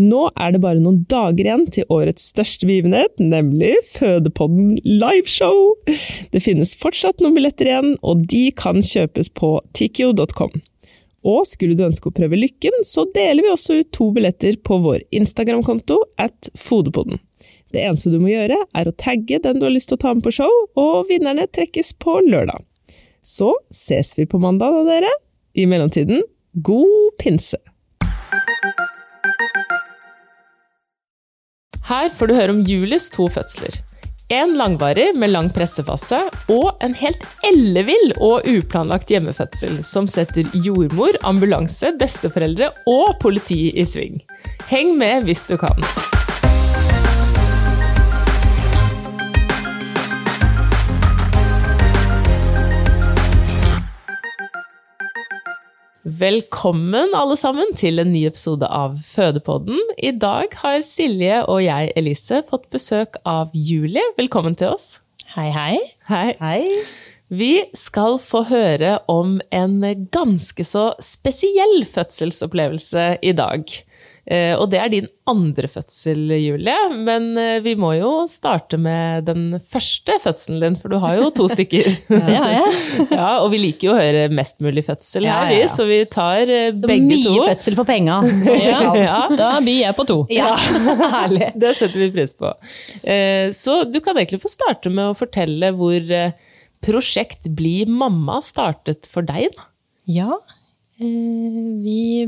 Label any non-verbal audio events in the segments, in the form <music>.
Nå er det bare noen dager igjen til årets største begivenhet, nemlig Fødepodden liveshow. Det finnes fortsatt noen billetter igjen, og de kan kjøpes på tikkio.com. Og skulle du ønske å prøve lykken, så deler vi også ut to billetter på vår Instagram-konto at Fodepodden. Det eneste du må gjøre, er å tagge den du har lyst til å ta med på show, og vinnerne trekkes på lørdag. Så ses vi på mandag, da, dere. I mellomtiden, god pinse! Her får du høre om Julies to fødsler. En langvarig med lang pressefase, og en helt ellevill og uplanlagt hjemmefødsel som setter jordmor, ambulanse, besteforeldre og politi i sving. Heng med hvis du kan. Velkommen alle sammen til en ny episode av Fødepodden. I dag har Silje og jeg, Elise, fått besøk av Julie. Velkommen til oss. Hei, hei. Hei. hei. Vi skal få høre om en ganske så spesiell fødselsopplevelse i dag. Eh, Og det er din andre fødsel, Julie. Men eh, vi må jo starte med den første fødselen din, for du har jo to stykker. <laughs> Det har jeg. <laughs> Ja, og vi liker jo å høre mest mulig fødsel her, ja, så vi tar eh, Så begge mye fødsel for penga. <laughs> Da blir jeg på to. Ja, herlig. Det setter vi pris på. Så du kan egentlig få starte med å fortelle hvor prosjekt Bli mamma startet for deg. da. Ja, vi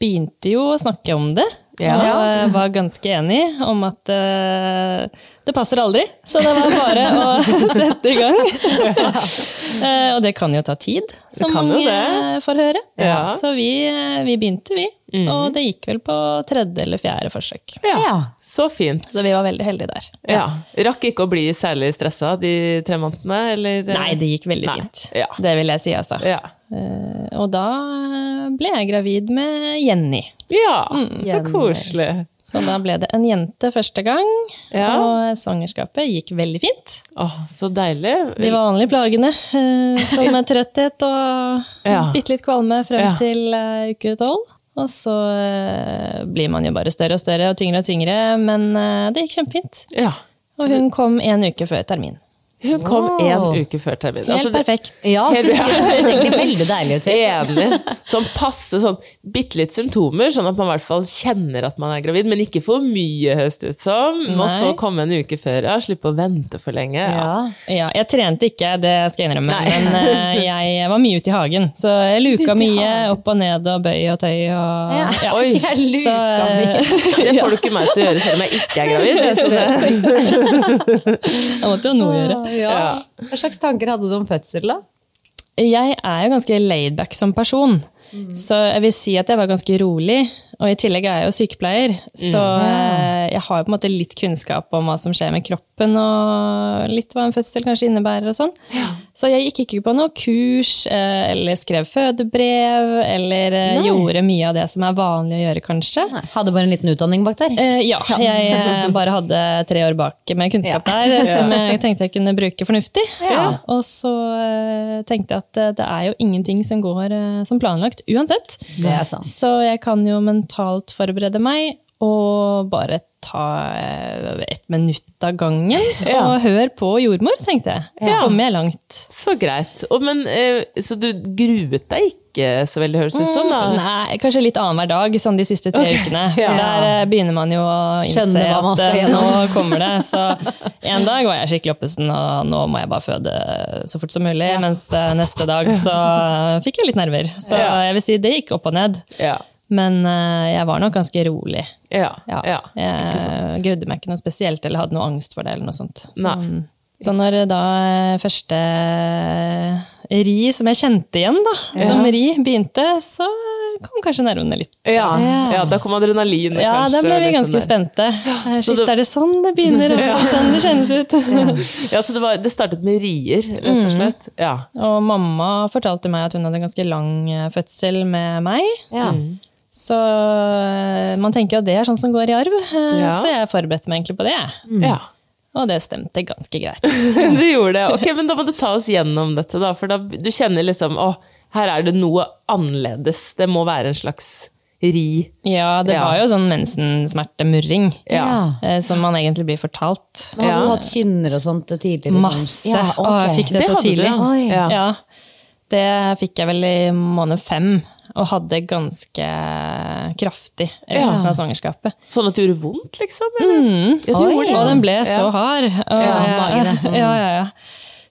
begynte jo å snakke om det. Ja. Og jeg var ganske enig om at uh, det passer aldri. Så det var bare å <laughs> sette i gang. <laughs> uh, og det kan jo ta tid, som mange det. får høre. Ja. Så vi, eh, vi begynte, vi. Mm. Og det gikk vel på tredje eller fjerde forsøk. Ja, Ja. Så fint. Så vi var veldig heldige der. Ja. Rakk ikke å bli særlig stressa de tre månedene, eller? Nei, det gikk veldig Nei. fint. Ja. Det vil jeg si, altså. Ja. Eh, og da eh, ble jeg gravid med Jenny. ja, Mm, så koselig. Så da ble det en jente første gang, Ja. og svangerskapet gikk veldig fint. Åh, så deilig. De vanlige plagene, eh, som er trøtthet og Ja. bitte litt kvalme frem Ja. til uke tolv. Og så blir man jo bare større og større og tyngre og tyngre, men det gikk kjempefint. Ja. Og hun kom en uke før termin. Hun kom Wow. en uke før termin. Helt Altså, perfekt. Ja, helt, det høres egentlig veldig deilig ut. Enig. Sånn passe sånn bitte litt symptomer, sånn at man i hvert fall kjenner at man er gravid, men ikke for mye, høres det ut som. Og så komme en uke før, ja. Slippe å vente for lenge. Ja. Ja, jeg trente ikke, det skal jeg innrømme, Nei. men eh, jeg var mye ute i hagen. Så jeg luka mye opp og ned og bøy og tøy og Ja. ja. Oi, <laughs> Jeg luka Så, mye. det <laughs> får du ikke meg til å gjøre selv om jeg ikke er gravid. Det, <laughs> Jeg måtte jo noe gjøre. Ja. Hva slags tanker hadde du om fødsel, da? Jeg er jo ganske laidback som person. Så jeg vil si at jeg var ganske rolig. Og i tillegg er jeg jo sykepleier, så mm. jeg har på en måte litt kunnskap om hva som skjer med kroppen, og litt hva en fødsel kanskje innebærer og sånn. Så jeg gikk ikke på noe kurs, eh, eller skrev fødebrev, eller Nei. gjorde mye av det som er vanlig å gjøre, kanskje. Hadde bare en liten utdanning bak der. Eh, ja, jeg eh, bare hadde tre år bak med kunnskap der, eh, <laughs> som jeg tenkte jeg kunne bruke fornuftig. Ja. Og så eh, tenkte jeg at eh, det er jo ingenting som går eh, som planlagt uansett. Det er sant. Så jeg kan jo mentalt forberede meg og bare ta et ett minutt av gangen. <laughs> Ja. Og hør på jordmor, tenkte jeg. Så Ja. kommer jeg langt. Så greit. Og, men, eh, så du gruet deg ikke så veldig, høres ut som? da? Nei, kanskje litt annenhver dag, sånn de siste tre okay. ukene. ja. Der eh, begynner man jo å innse at eh, nå kommer det. Så en dag var jeg skikkelig oppesen, og nå må jeg bare føde så fort som mulig. Mens eh, neste dag så fikk jeg litt nerver. Så Ja. jeg vil si det gikk opp og ned. Ja. Men jeg var nok ganske rolig. Ja. Ja. ja. Jeg grudde meg ikke noe spesielt eller hadde noe angst for det. eller noe sånt. Så, Nei. så når da første ri som jeg kjente igjen, da, som ri begynte, så kom kanskje nervene litt. Ja. ja, da kom adrenalinet Ja, kanskje. da ble vi ganske der. spente. Eh, Shit, det- er det sånn det begynner? <laughs> ja. sånn det kjennes ut? <laughs> Ja, så det, var, det startet med rier, rett Mm. og slett? Ja. Og mamma fortalte meg at hun hadde en ganske lang eh, fødsel med meg. Ja. Så eh, man tenker jo at det er sånn som går i arv, Ja. så jeg forberedte meg egentlig på det. ja. Og det stemte ganske greit. <laughs> Du gjorde det. Ok, men da må du ta oss gjennom dette, da. For da, du kjenner liksom Å, her er det noe annerledes. Det må være en slags ri. Ja, det Ja. var jo sånn mensensmertemurring. Ja. eh, Som man egentlig blir fortalt. Men hadde Ja. du hatt kynner og sånt tidligere? sånn? Masse. Ja, Og jeg fikk det, så tidlig. Ja. Ja, det fikk jeg vel i måned fem, og hadde ganske kraftig resten Ja. av svangerskapet. Sånn at det gjorde vondt, liksom? Eller? Ja, det Oi. gjorde. Og den ble så hard. Og, Ja, ja. <laughs> ja, ja, ja.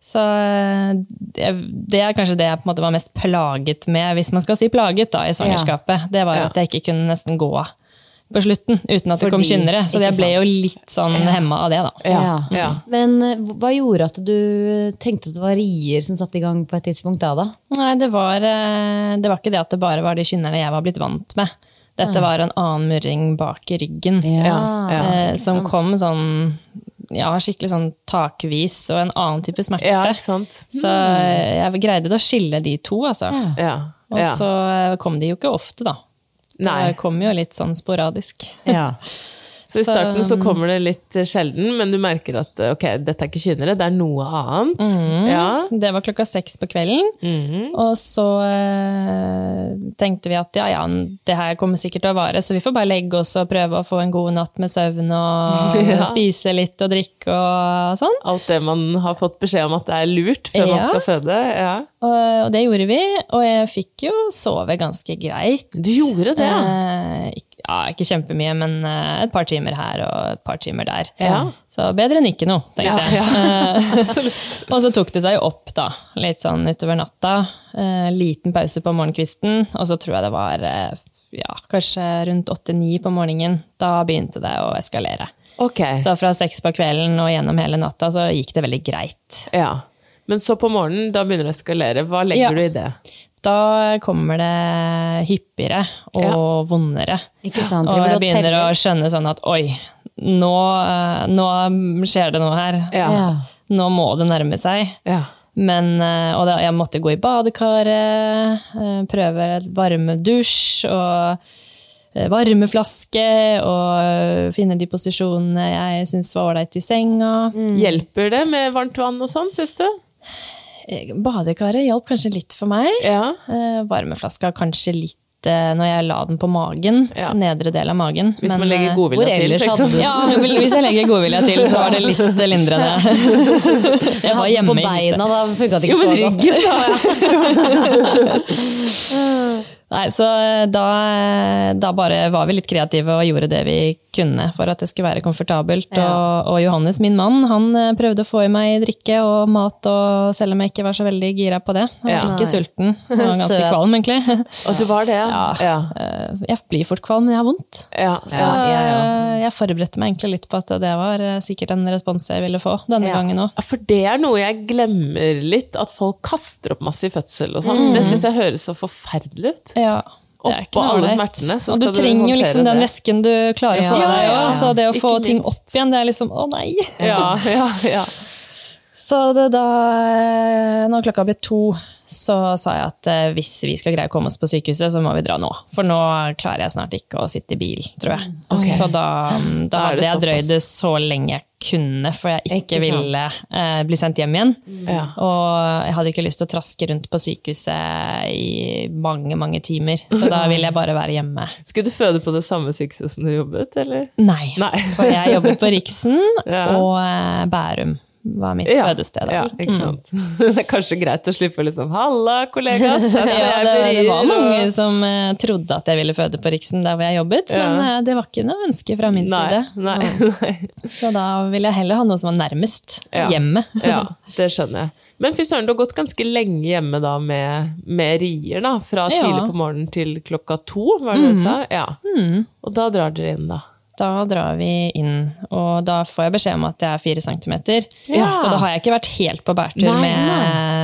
Så eh, det, det er kanskje det jeg på en måte var mest plaget med, hvis man skal si plaget da, i svangerskapet. Det var jo Ja. at jeg ikke kunne nesten gå på slutten uten at det kom Fordi- kynnere. Så jeg ble jo litt sånn hemma av det, da. Ja. ja. Men eh, hva gjorde at du tenkte at det var rier som satte i gang på et tidspunkt da, da? Nei, det var, eh, det var ikke det at det bare var de kynnerne jeg var blitt vant med. Dette var en annen murring bak i ryggen. Ja, ja. eh, som kom sånn ja, skikkelig sånn takvis, og en annen type smerte. ja, ikke sant? Så eh, jeg greide å skille de to, altså. Ja. Og så eh, kom de jo ikke ofte, da. Nei. Det kom jo litt sånn sporadisk. Ja. <laughs> Så i starten så kommer det litt eh, sjelden, men du merker at eh, ok, dette er ikke kynnere, det er noe annet. Mm, Ja. Det var klokka seks på kvelden. Mm. Og så eh, tenkte vi at ja, ja, det her kommer sikkert til å vare, så vi får bare legge oss og prøve å få en god natt med søvn og <laughs> Ja. spise litt og drikke og sånn. Alt det man har fått beskjed om at det er lurt før man skal føde. Ja. Og, og det gjorde vi, og jeg fikk jo sove ganske greit. Du gjorde det. Eh, ikke- ja, ikke kjempemye, men eh, et par timer her og et par timer der. Ja. Så bedre enn ikke noe, tenkte jeg. Eh, <laughs> <laughs> Absolutt. og så tok det seg opp, da. Litt sånn utover natta. Eh, liten pause på morgenkvisten, og så tror jeg det var eh, ja, kanskje rundt åtte-ni på morgenen. Da begynte det å eskalere. Okay. Så fra seks på kvelden og gjennom hele natta så gikk det veldig greit. Ja. Men så på morgenen, da begynner det å eskalere. Hva legger Ja. du i det? Da kommer det hyppigere og Ja. vondere. Ikke sant? Og jeg begynner å skjønne sånn at oi, nå, eh, nå skjer det noe her. Ja. Ja. Nå må det nærme seg. Ja. Men, eh, og da, jeg måtte gå i badekaret, eh, prøve et varmedusj og varmeflaske og finne de posisjonene jeg syns var ålreit i senga. Hjelper det med varmt vann og sånn, syns du? Eh, Badekaret hjalp kanskje litt for meg. Ja. Eh, Varmeflaska kanskje litt eh, når jeg la den på magen, Ja. nedre del av magen. Hvis Men, man legger godvilja til. liksom. hadde Ja, hvis jeg legger godvilja til, så var det litt lindrende. <laughs> Jeg var hjemme På beina, da funka det ikke men så godt. ryggen, da. <laughs> Nei, så eh, da, da bare var vi litt kreative og gjorde det vi kunne for at det skulle være komfortabelt. Ja. Og, og Johannes, min mann, han eh, prøvde å få i meg drikke og mat, og selv om jeg ikke var så veldig gira på det. Han var Ja. ikke sulten. <laughs> Han var ganske kvalm, egentlig. Og du var det, ja? Ja. Eh, Jeg blir fort kvalm, men jeg har vondt. ja. Så Ja, ja, ja. eh, jeg forberedte meg egentlig litt på at det var eh, sikkert en respons jeg ville få denne gangen òg. For det er noe jeg glemmer litt, at folk kaster opp masse i fødsel og sånn. Det syns jeg høres så forferdelig ut. Ja. Oppå alle smertene, så Og du trenger jo liksom den væsken du klarer å få Ja, i deg ja, ja. Så det å få ting opp igjen, det er liksom å nei. Ja, ja, ja. Så det da eh, når klokka ble to, så sa jeg at eh, hvis vi skal greie å komme oss på sykehuset, så må vi dra nå. For nå klarer jeg snart ikke å sitte i bil, tror jeg. Så da, da Da det hadde jeg drøyd det så lenge jeg kunne, for jeg ikke, Ikke ville eh, bli sendt hjem igjen. Ja. Og jeg hadde ikke lyst til å traske rundt på sykehuset i mange, mange timer. Så da <laughs> ville jeg bare være hjemme. Skulle du føde på det samme sykehuset som du jobbet, eller? Nei, Nei. for jeg jobbet på Riksen <laughs> Ja. og eh, Bærum var mitt Ja, fødested. Ja, ikke sant. <laughs> Det er kanskje greit å slippe liksom 'halla, kollegas'. <laughs> Ja, det, med det var mange som uh, trodde at jeg ville føde på Riksen der hvor jeg jobbet, Ja. men uh, det var ikke noe ønske fra min Nei, side. nei, <laughs> nei. Så da ville jeg heller ha noe som var nærmest Ja. hjemmet. Ja, det skjønner jeg. Men fy søren, du har gått ganske lenge hjemme da med, med rier, da. Fra tidlig på morgenen til klokka to, var det det du sa? Ja. Mm. Og da drar dere inn, da. Da drar vi inn, og da får jeg beskjed om at jeg er fire centimeter. Ja. Så da har jeg ikke vært helt på bærtur Nei, med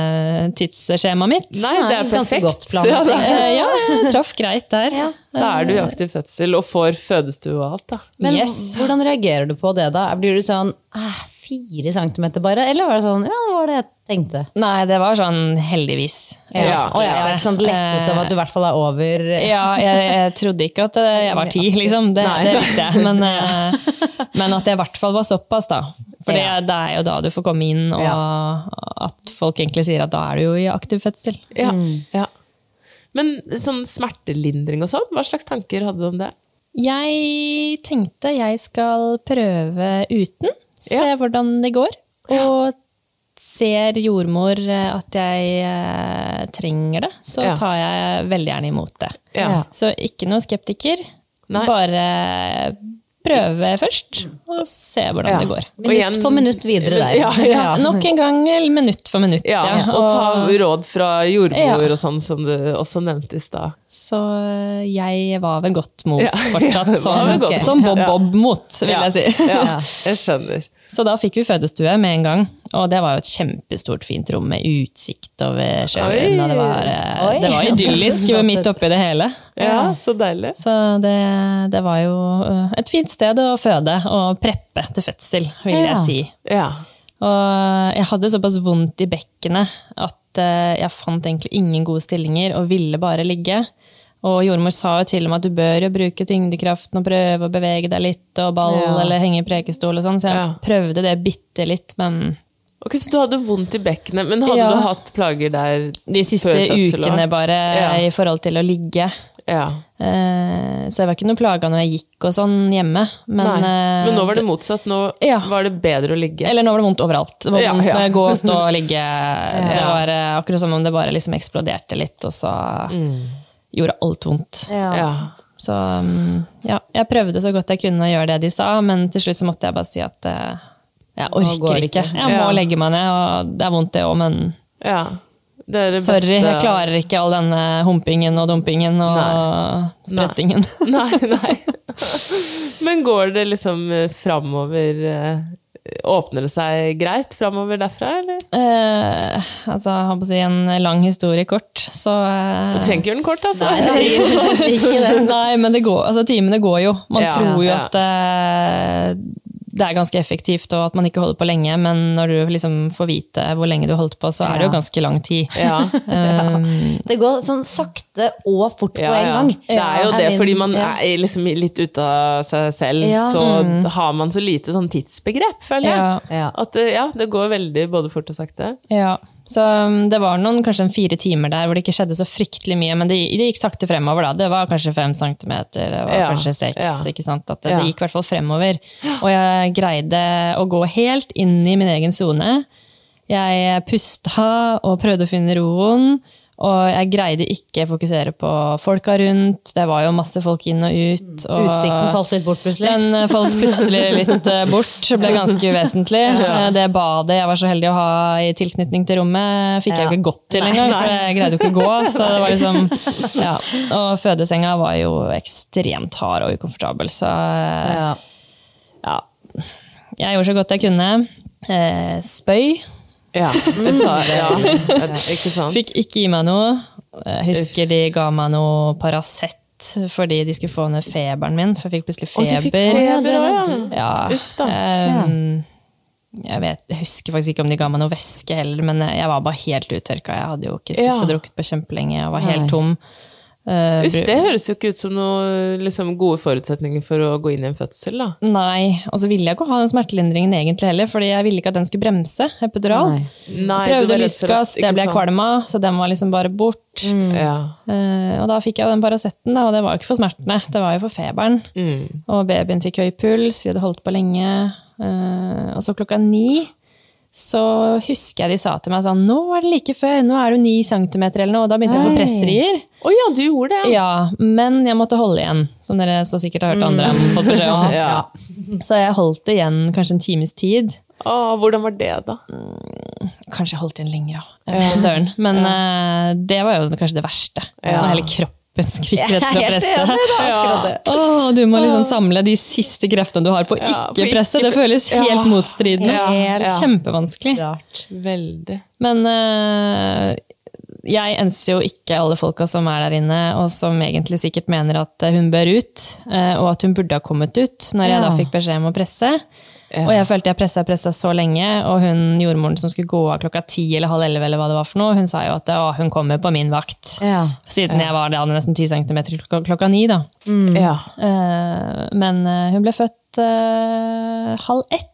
tidsskjemaet mitt. Nei, det er perfekt. ganske godt planlagt, <laughs> Ja, Eh, Ja, jeg traff greit der. da er du i aktiv fødsel og får fødestue og alt, da. Men Yes. hvordan reagerer du på det da? Blir du sånn "Ah, fire centimeter bare? Eller var det sånn ja, det var det jeg tenkte? Nei, det var sånn heldigvis. Ja. jeg har ikke sånn Lettelse over at du i hvert fall er over Ja, jeg, jeg trodde ikke at eh, jeg var ti, liksom. Det, det visste jeg. Men, <laughs> eh, men at jeg i hvert fall var såpass, da. For Ja. det, det er jo da du får komme inn, og at folk egentlig sier at da er du jo i aktiv fødsel. Ja, ja. Men sånn smertelindring og sånn, hva slags tanker hadde du om det? Jeg tenkte jeg skal prøve uten, se Ja. hvordan det går. Og ser jordmor eh, at jeg eh, trenger det, så Ja. tar jeg veldig gjerne imot det. Ja. Ja. Så ikke noe skeptiker. Nei. Bare prøve først, og se hvordan Ja. det går. Minutt igjen- for minutt videre der. Ja, ja. Nok en gang minutt for minutt. Ja, ja. og ta råd fra jordmor Ja. og sånn, som du også nevnte i stad. Så eh, jeg var ved godt mot Ja. fortsatt. <laughs> sånn, Som, som. Bob-Bob-mot, vil Ja. jeg si. Ja, <laughs> jeg skjønner. Så da fikk vi fødestue med en gang. Og det var jo et kjempestort, fint rom med utsikt over sjøen. Og det var, eh, det var idyllisk midt oppi det hele. Ja, så deilig. Så det, det var jo eh, et fint sted å føde og preppe til fødsel, vil jeg si. Ja. Og jeg hadde såpass vondt i bekkenet at eh, jeg fant egentlig ingen gode stillinger og ville bare ligge. Og jordmor sa jo til og med at du bør jo bruke tyngdekraften og prøve å bevege deg litt, og ball Ja. eller henge i prekestol og sånn, så jeg Ja. prøvde det bitte litt, men Ok, Så du hadde vondt i bekkenet, men hadde Ja. du hatt plager der de siste ukene bare Ja. i forhold til å ligge. Ja. Eh, så jeg var ikke noe plaga når jeg gikk og sånn hjemme. Men, eh, Men nå var det motsatt. Nå Ja. var det bedre å ligge. Eller nå var det vondt overalt. Det var vondt ja. å gå, stå, ligge. <laughs> Det var eh, akkurat som om det bare liksom eksploderte litt, og så gjorde alt vondt. Ja. Ja. Så mm, ja, jeg prøvde så godt jeg kunne å gjøre det de sa, men til slutt så måtte jeg bare si at eh, jeg orker ikke. Jeg må Ja. legge meg ned, og det er vondt det òg, men ja. Det er det sorry, beste- jeg klarer ikke all denne humpingen og dumpingen og Nei. sprettingen. Nei, <laughs> nei. Men går det liksom eh, framover eh, Åpner det seg greit framover derfra, eller? Eh, altså, jeg har på å si en lang historie kort, så eh, Du trenger ikke gjøre den kort, altså. Nei, nei, blir ikke det. Nei, men det går, altså, timene går jo. Man Ja, tror jo ja. at eh, det er ganske effektivt, og at man ikke holder på lenge, men når du liksom får vite hvor lenge du holdt på, så er det jo ganske lang tid. Ja. <laughs> ja. Det går sånn sakte og fort på Ja, en ja. gang. Det er jo det, fordi man er liksom litt ute av seg selv, Ja. så har man så lite sånn tidsbegrep, føler jeg. ja, Ja. At det, ja, det går veldig både fort og sakte. ja. Så um, det var noen kanskje en fire timer der hvor det ikke skjedde så fryktelig mye, men det, det gikk sakte fremover. da. Det var kanskje fem centimeter, det var Ja, kanskje seks. ja. ikke sant? At det, det gikk i hvert fall fremover. Og jeg greide å gå helt inn i min egen sone. Jeg pusta og prøvde å finne roen. Og jeg greide ikke fokusere på folka rundt. Det var jo masse folk inn og ut. Og Utsikten falt litt bort plutselig. Den eh, falt plutselig litt eh, bort. Ble ganske uvesentlig. <laughs> Eh, Det badet jeg var så heldig å ha i tilknytning til rommet, fikk jeg jo ikke gått til engang, for jeg greide jo ikke å gå. Så det var liksom, <laughs> ja. Og fødesenga var jo ekstremt hard og ukomfortabel, så Ja. ja. Jeg gjorde så godt jeg kunne. Spøy. Ja. Et par, ja. Ikke sant? Fikk ikke gi meg noe. Jeg husker de ga meg noe Paracet fordi de skulle få ned feberen min, for jeg fikk plutselig Og du feber. fikk feber ja. Ja. Uff da. Um, jeg, vet, jeg husker faktisk ikke om de ga meg noe væske heller, men jeg var bare helt uttørka. Jeg hadde jo ikke spist Ja. og drukket på kjempelenge, og var helt Nei. tom. Eh, Uff, det høres jo ikke ut som noen liksom, gode forutsetninger for å gå inn i en fødsel, da. Nei, og så ville jeg ikke ha den smertelindringen egentlig heller, fordi jeg ville ikke at den skulle bremse epidural. Nei. Nei, Prøvde lystgass, det ble jeg kvalm av, så den var liksom bare bort. Ja. Uh, og da fikk jeg den Paraceten, og det var jo ikke for smertene, det var jo for feberen. Mm. Og babyen fikk høy puls, vi hadde holdt på lenge. Uh, og så klokka ni så husker jeg de sa til meg sånn Nå er det like før, nå er du ni centimeter eller noe. Og da begynte jeg å få presserier. Oh, ja, du gjorde det, Ja, men jeg måtte holde igjen, som dere så sikkert har hørt andre mm. fått beskjed om. <laughs> Ja. <laughs> Så jeg holdt det igjen kanskje en times tid. Åh, hvordan var det, da? Kanskje jeg holdt igjen lenger, da. Søren. Men eh, det var jo kanskje det verste. Ja. Når hele kroppen skriker etter å helt presse. enig, da, akkurat det. Åh, du må liksom samle de siste kreftene du har på å Ja, ikke presse. Det føles helt motstridende. Ja, ja. Kjempevanskelig. Rart. Veldig. Men uh, jeg enser jo ikke alle folka som er der inne, og som egentlig sikkert mener at hun bør ut, eh, og at hun burde ha kommet ut, når jeg da fikk beskjed om å presse. Og jeg følte jeg pressa og pressa så lenge, og hun jordmoren som skulle gå av klokka ti eller halv elleve, eller hva det var for noe, hun sa jo at å, hun kommer på min vakt. Ja. Siden jeg var da nesten ti centimeter klokka, klokka ni, da. Ja. Eh, men eh, hun ble født uh, halv ett.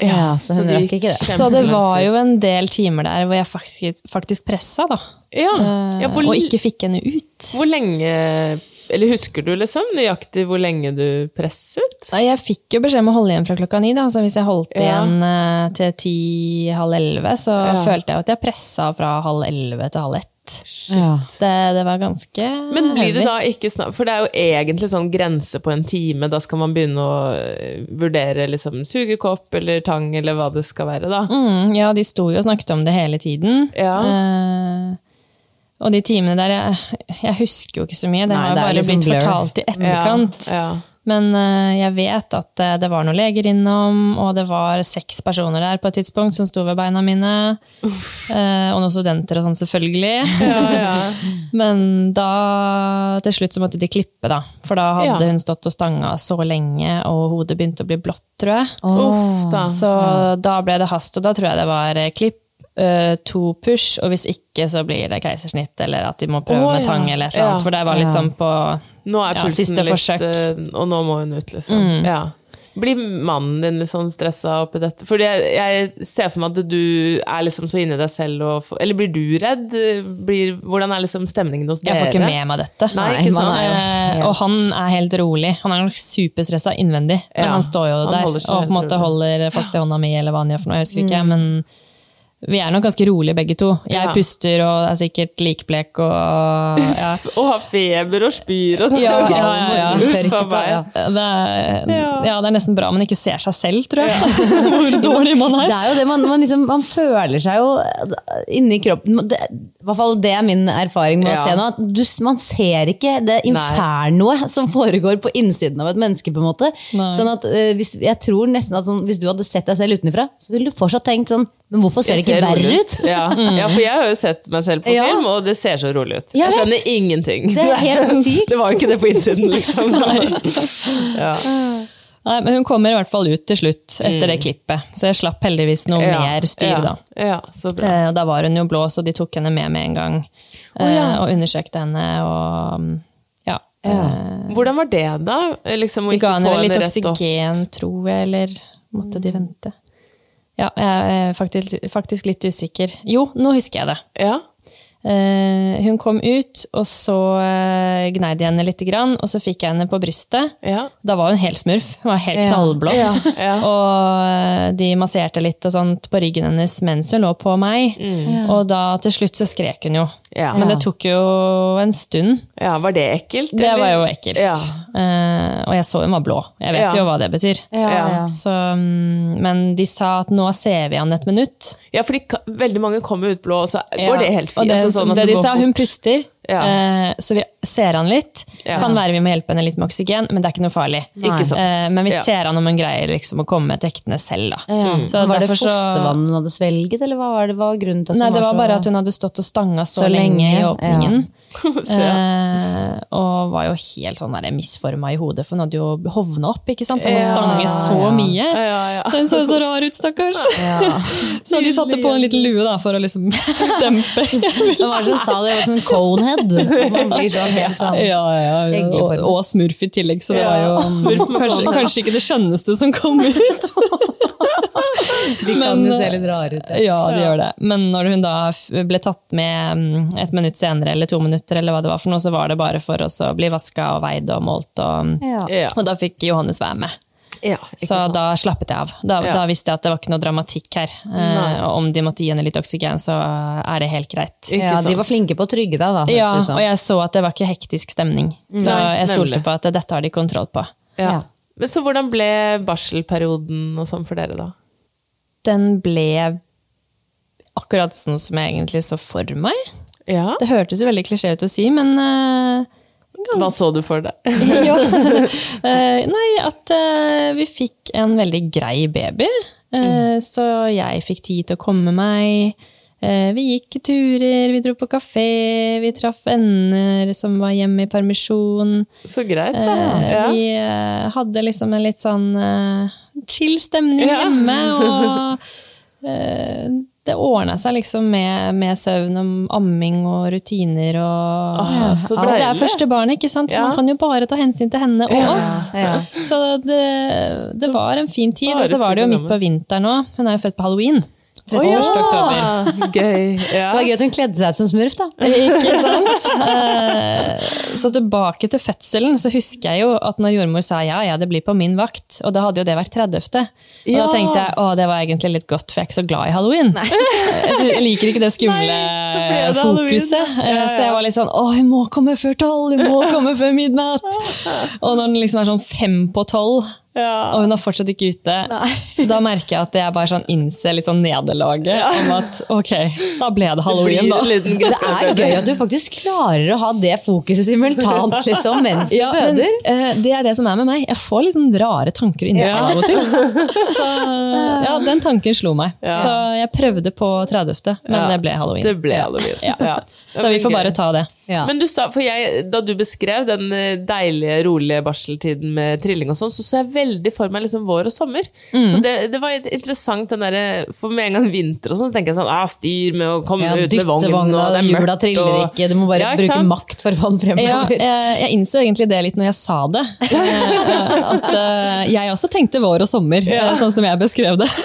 Ja, så hun det rakk ikke det. Så det var jo en del timer der hvor jeg faktisk, faktisk pressa, da. Ja. Ja hvor, og ikke fikk henne ut. hvor lenge Eller husker du liksom nøyaktig hvor lenge du presset? Nei, Jeg fikk jo beskjed om å holde igjen fra klokka ni. da, så Hvis jeg holdt igjen ja. til ti-halv elleve, så Ja. følte jeg jo at jeg pressa fra halv elleve til halv ett. Ja. Det, det var ganske Men blir det da ikke snart For det er jo egentlig sånn grense på en time. Da skal man begynne å eh, vurdere liksom sugekopp eller tang eller hva det skal være, da. Mm, ja, de sto jo og snakket om det hele tiden. Ja. Eh, og de timene der jeg, jeg husker jo ikke så mye. Det Nei, har det bare liksom blitt blur. fortalt i etterkant. Ja, ja. Men uh, jeg vet at uh, det var noen leger innom, og det var seks personer der på et tidspunkt som sto ved beina mine. Uh, og noen studenter og sånn, selvfølgelig. <laughs> Men da til slutt så måtte de klippe, da. For da hadde Ja. hun stått og stanga så lenge, og hodet begynte å bli blått, tror jeg. Uff da. Så da ble det hast, og da tror jeg det var klipp, eh, to push, og hvis ikke så blir det keisersnitt, eller at de må prøve oh, med tang ja. eller et eller annet. Ja. For det var litt sånn på Nå er Ja, pulsen siste litt forsøk. Mm. eh, Og nå må hun ut, liksom. Ja. Blir mannen din litt sånn stressa oppi dette? Fordi jeg, jeg ser for meg at du er liksom så inni deg selv og Eller blir du redd? Blir, hvordan er liksom stemningen hos dere? Jeg får ikke med meg dette. Nei, man sant? er Eh, og han er helt rolig. Han er nok superstressa innvendig, men Ja, han står jo der og på en måte rolig. holder fast i hånda mi, eller hva han gjør for noe. Jeg husker Mm. ikke, men vi er nok ganske rolige begge to. Jeg Ja. puster og er sikkert likblek og ja. <laughs> Å ha feber og spyr og <laughs> Ja, ja, ja, ja. Ja. Det er, Ja. ja, det er nesten bra man ikke ser seg selv, tror jeg. <laughs> Hvor dårlig man er. Det er. jo det, man, man, liksom, man føler seg jo inni kroppen det, I hvert fall det er min erfaring med Ja. å se nå. At du, man ser ikke det infernoet som foregår på innsiden av et menneske. på en måte. Nei. Sånn at eh, hvis, jeg tror nesten at sånn, hvis du hadde sett deg selv utenfra, så ville du fortsatt tenkt sånn Men hvorfor ser det ikke ser verre ut? Ja. <laughs> ja, for jeg har jo sett meg selv på Ja. film, og det ser så rolig ut. Jeg Jeg skjønner ingenting. Det er helt <laughs> sykt. Det var jo ikke det på innsiden, liksom. <laughs> ja. Nei, men hun kommer i hvert fall ut til slutt, etter det klippet. Så jeg slapp heldigvis noe mer styr da. Ja, så bra. Eh, og Da var hun jo blå, så de tok henne med med en gang. oh, eh, Og undersøkte henne og mm, ja. eh, Hvordan var det, da? Liksom, De ga henne litt oksygen, tror jeg, eller måtte de vente? Ja, jeg er faktisk, faktisk litt usikker. Jo, nå husker jeg det. Ja. Eh, hun kom ut, og så gneide gnei de henne litt, og så fikk jeg henne på brystet. Ja. Da var hun helt smurf. Hun var helt Ja. knallblå. Ja. <laughs> Og eh, de masserte litt og sånt på ryggen hennes mens hun lå på meg. Og da til slutt så skrek hun jo. Ja. Men det tok jo en stund. ja, Var det ekkelt? Det var jo ekkelt. Ja. Eh, og jeg så hun var blå. Jeg vet Ja. jo hva det betyr. Ja, Ja. ja. Så, mm, men de sa at nå ser vi an et minutt. Ja, fordi veldig mange kommer ut blå, og så går det helt fint. Sånn det de sa, hun puster, Ja. eh, så vi ser han litt. Ja. Kan være vi må hjelpe henne litt med oksygen, men det er ikke noe farlig. Ikke sant. Eh, men vi Ja. ser han om hun greier liksom, å komme til tektene selv. Da. Ja. Så var det fostervannet fostervann hun hadde svelget, eller hva var, det, hva var grunnen til at hun Nei, det var så bare at hun hadde stått og stanga så, Så lenge, lenge, i ja. åpningen. <laughs> eh, og var jo helt sånn misforma i hodet, for hun hadde jo hovna opp. ikke sant? Ja, stange så ja. mye. Ja, ja. Den så så rar ut, stakkars. Ja. <laughs> Så de satte på en liten lue da, for å liksom <laughs> dempe. Hvem var det som sa det? Det var sånn conehead. Og Man blir sånn helt sånn Ja, ja, ja. Og, og smurf i tillegg, så det var jo smurf kanskje, kanskje ikke det skjønneste som kom ut. De kan Men, jo se litt rare ut. Ja, de gjør det. Men når hun da ble tatt med mm, et minutt senere, eller to minutter, eller hva det var for noe, så var det bare for oss å bli vaska og veid og målt, og. Ja. og da fikk Johannes være med. Ja, Så sant. da slappet jeg av. Da, Ja. da visste jeg at det var ikke noe dramatikk her. Eh, og om de måtte gi henne litt oksygen, så er det helt greit. Ikke Ja, de var flinke på å trygge deg, da. Ja, som. og jeg så at det var ikke hektisk stemning. Så Nei, jeg stolte nemlig. på at dette har de kontroll på. Ja. Ja. Men så hvordan ble barselperioden og sånn for dere, da? Den ble akkurat sånn som jeg egentlig så for meg. Ja. Det hørtes jo veldig klisjé ut å si, men eh, Hva så du for deg? <laughs> <laughs> ja. Eh, nei, at eh, vi fikk en veldig grei baby. Eh, Så jeg fikk tid til å komme meg. Vi gikk turer, vi dro på kafé, vi traff venner som var hjemme i permisjon. Så greit, da. Ja. Vi hadde liksom en litt sånn chill stemning hjemme, og <laughs> det ordna seg liksom med, med søvn og amming og rutiner og ah, så Ja, Det er første barn, ikke sant? så Ja. man kan jo bare ta hensyn til henne og oss. Ja. Så det, det var en fin tid. Og så var det jo midt på vinteren òg. Hun er jo født på halloween. 31. Å, oktober. <laughs> Gøy. Ja. Det var gøy at hun kledde seg ut som smurf, da. <laughs> Ikke sant? Eh, Så tilbake til fødselen, så husker jeg jo at når jordmor sa ja, ja, det blir på min vakt, og da hadde jo det vært 30. Og Ja. da tenkte jeg å, det var egentlig litt godt, for jeg er ikke så glad i halloween. <laughs> Jeg liker ikke det skumle Nei, så det fokuset. Ja, ja. Så jeg var litt sånn å, hun må komme før tolv, hun må komme før midnatt. Og når den liksom er sånn fem på tolv, Ja. og hun er fortsatt ikke ute, <laughs> da merker jeg at jeg bare sånn innser litt sånn nederlaget om at ok, da ble det halloween, da. Det er gøy at du faktisk klarer å ha det fokuset simultant <laughs> liksom, mens du Ja, men føder. eh, det er det som er med meg. Jeg får litt sånn rare tanker inni meg av og til. <laughs> Så ja, den tanken slo meg. Ja. Så jeg prøvde på 30., men Ja, det ble halloween. Det ble halloween. Ja. Ja. Så vi får bare ta det. Ja. Men du sa, for jeg, da du beskrev den eh, deilige, rolige barseltiden med trilling og sånn, så så jeg veldig for meg liksom vår og sommer. Mm. Så det, det var litt interessant, den der, For med en gang vinter og sånn, så tenker jeg sånn ah, Styr med å komme Ja, ut med vognen, Dyttevogna, og det er hjula mørkt. triller og- ikke, du må bare Ja, bruke sant? makt for å få den Ja, fremover. jeg, jeg innså egentlig det litt når jeg sa det. <laughs> Eh, At uh, jeg også tenkte vår og sommer, eh, sånn som jeg beskrev det. <laughs>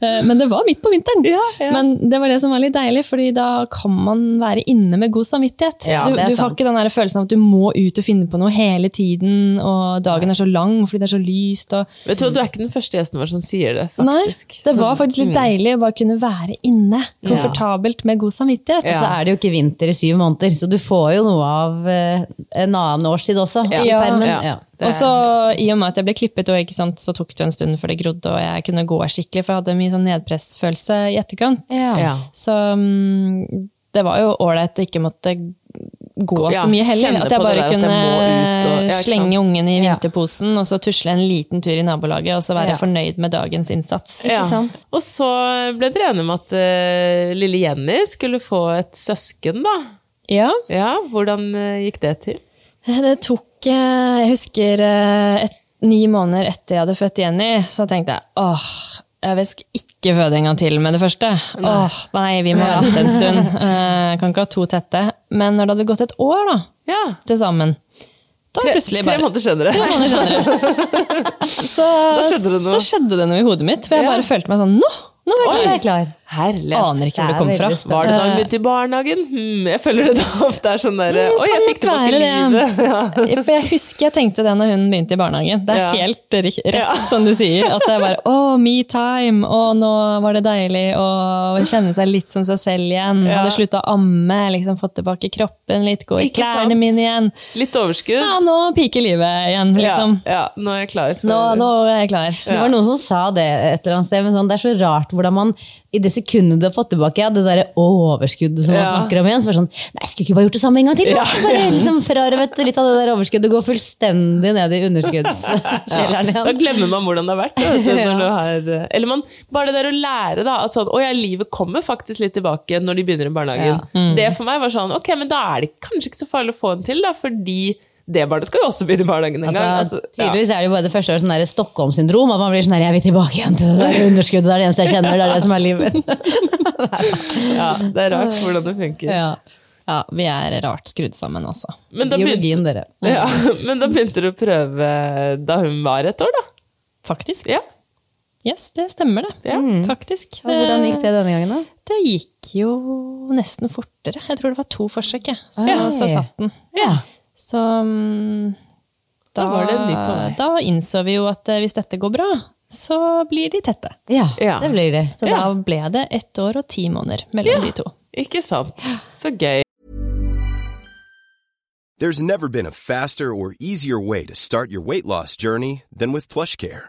Eh, Men det var midt på vinteren. Ja, ja. Men det var det som var litt deilig, fordi da kan man være inne med god samvittighet. Ja, du du har ikke den følelsen av at du må ut og finne på noe hele tiden, og dagen er så lang fordi det er så lyst. Og... Vet du, du er ikke den første gjesten vår som sier det, faktisk. Nei, det var Sånn, faktisk litt mm. deilig å bare kunne være inne, komfortabelt med god samvittighet. Ja. Så er det jo ikke vinter i syv måneder, så du får jo noe av eh, en annen årstid også. Ja. i permen. Ja. Ja. Og så I og med at jeg ble klippet, og ikke sant, så tok det en stund før det grodde, og jeg kunne gå skikkelig, for jeg hadde mye sånn nedpressfølelse i etterkant. Ja. Ja. Så mm, det var jo ålreit å ikke måtte gå Ja, så mye heller. At jeg bare der jeg kunne og- ja, slenge ungen i Ja. vinterposen, og så tusle en liten tur i nabolaget, og så være Ja. fornøyd med dagens innsats. Ja. sant? Og så ble dere enige om at uh, lille Jenny skulle få et søsken, da. Ja, Ja, Hvordan uh, gikk det til? det tok uh, Jeg husker et, ni måneder etter jeg hadde født Jenny, så tenkte jeg åh, jeg vil ikke føde en gang til med det første. Åh, nei, vi må vente en stund. Eh, kan ikke ha to tette. Men når det hadde gått et år da, Ja, til sammen, da Tre, plutselig tre måneder senere. Tre måneder senere. <laughs> Så, skjedde det noe. så skjedde det noe i hodet mitt. For jeg Ja. bare følte meg sånn Nå! Nå er jeg Jeg klar! Er. Herlighet. Aner ikke hvor det Det kom fra. spennende. Var det da hun begynte i barnehagen? Hmm, jeg føler det da ofte er sånn derre Mm, Å, jeg fikk tilbake være livet. <laughs> Ja. For jeg husker jeg tenkte det når hun begynte i barnehagen. Det er Ja. helt rett Ja. <laughs> som du sier. At det er bare å, me time, og nå var det deilig å kjenne seg litt som seg selv igjen. Ja. Hadde slutta å amme, liksom fått tilbake kroppen litt, gå i Ikke klærne sant? mine igjen. Litt overskudd. Ja, nå piker livet igjen, liksom. Ja, ja, nå er jeg klar. For, Nå, nå er jeg klar. Det var noen som sa det et eller annet sted, men sånn, det er så rart hvordan man i det sekundet du har fått tilbake ja, det der overskuddet som man Ja. snakker om igjen, så var det sånn Nei, jeg skulle ikke bare gjort det samme en gang til? Ja, <laughs> Bare liksom frarøvet litt av det der overskuddet, gå fullstendig ned i underskuddskjelleren igjen. Da glemmer man hvordan det har vært. du, <laughs> har, eller man, bare det der å lære da, at sånn, å ja, livet kommer faktisk litt tilbake når de begynner i barnehagen. Ja. Det for meg var sånn, ok, men da er det kanskje ikke så farlig å få en til, da, fordi det barnet skal jo også begynne i barnehagen en gang. Altså, Altså, ja. tydeligvis er det jo bare det første året sånn der Stockholm-syndrom. At man blir sånn her, jeg vil tilbake igjen til det der underskuddet. Det er det eneste jeg kjenner. Det er det som er livet. <laughs> Ja, det er rart hvordan det funker. Ja. Ja, vi er rart skrudd sammen, også. Men, da begynte, dere. ja, <laughs> men da begynte du å prøve da hun var et år, da? Faktisk. Ja. Yes, det stemmer det. Ja. Faktisk. Og hvordan gikk det denne gangen, da? Det gikk jo nesten fortere. Jeg tror det var to forsøk, jeg. Så, så satt den. Ja. Så mm, da, Da var det ny da innså vi jo at eh, hvis dette går bra, så blir de tette. Ja, Ja. det blir det. Så Ja. da ble det ett år og ti måneder mellom de to. Ikke sant? Så gøy. There's never been a faster or easier way to start your weight loss journey than with PlushCare.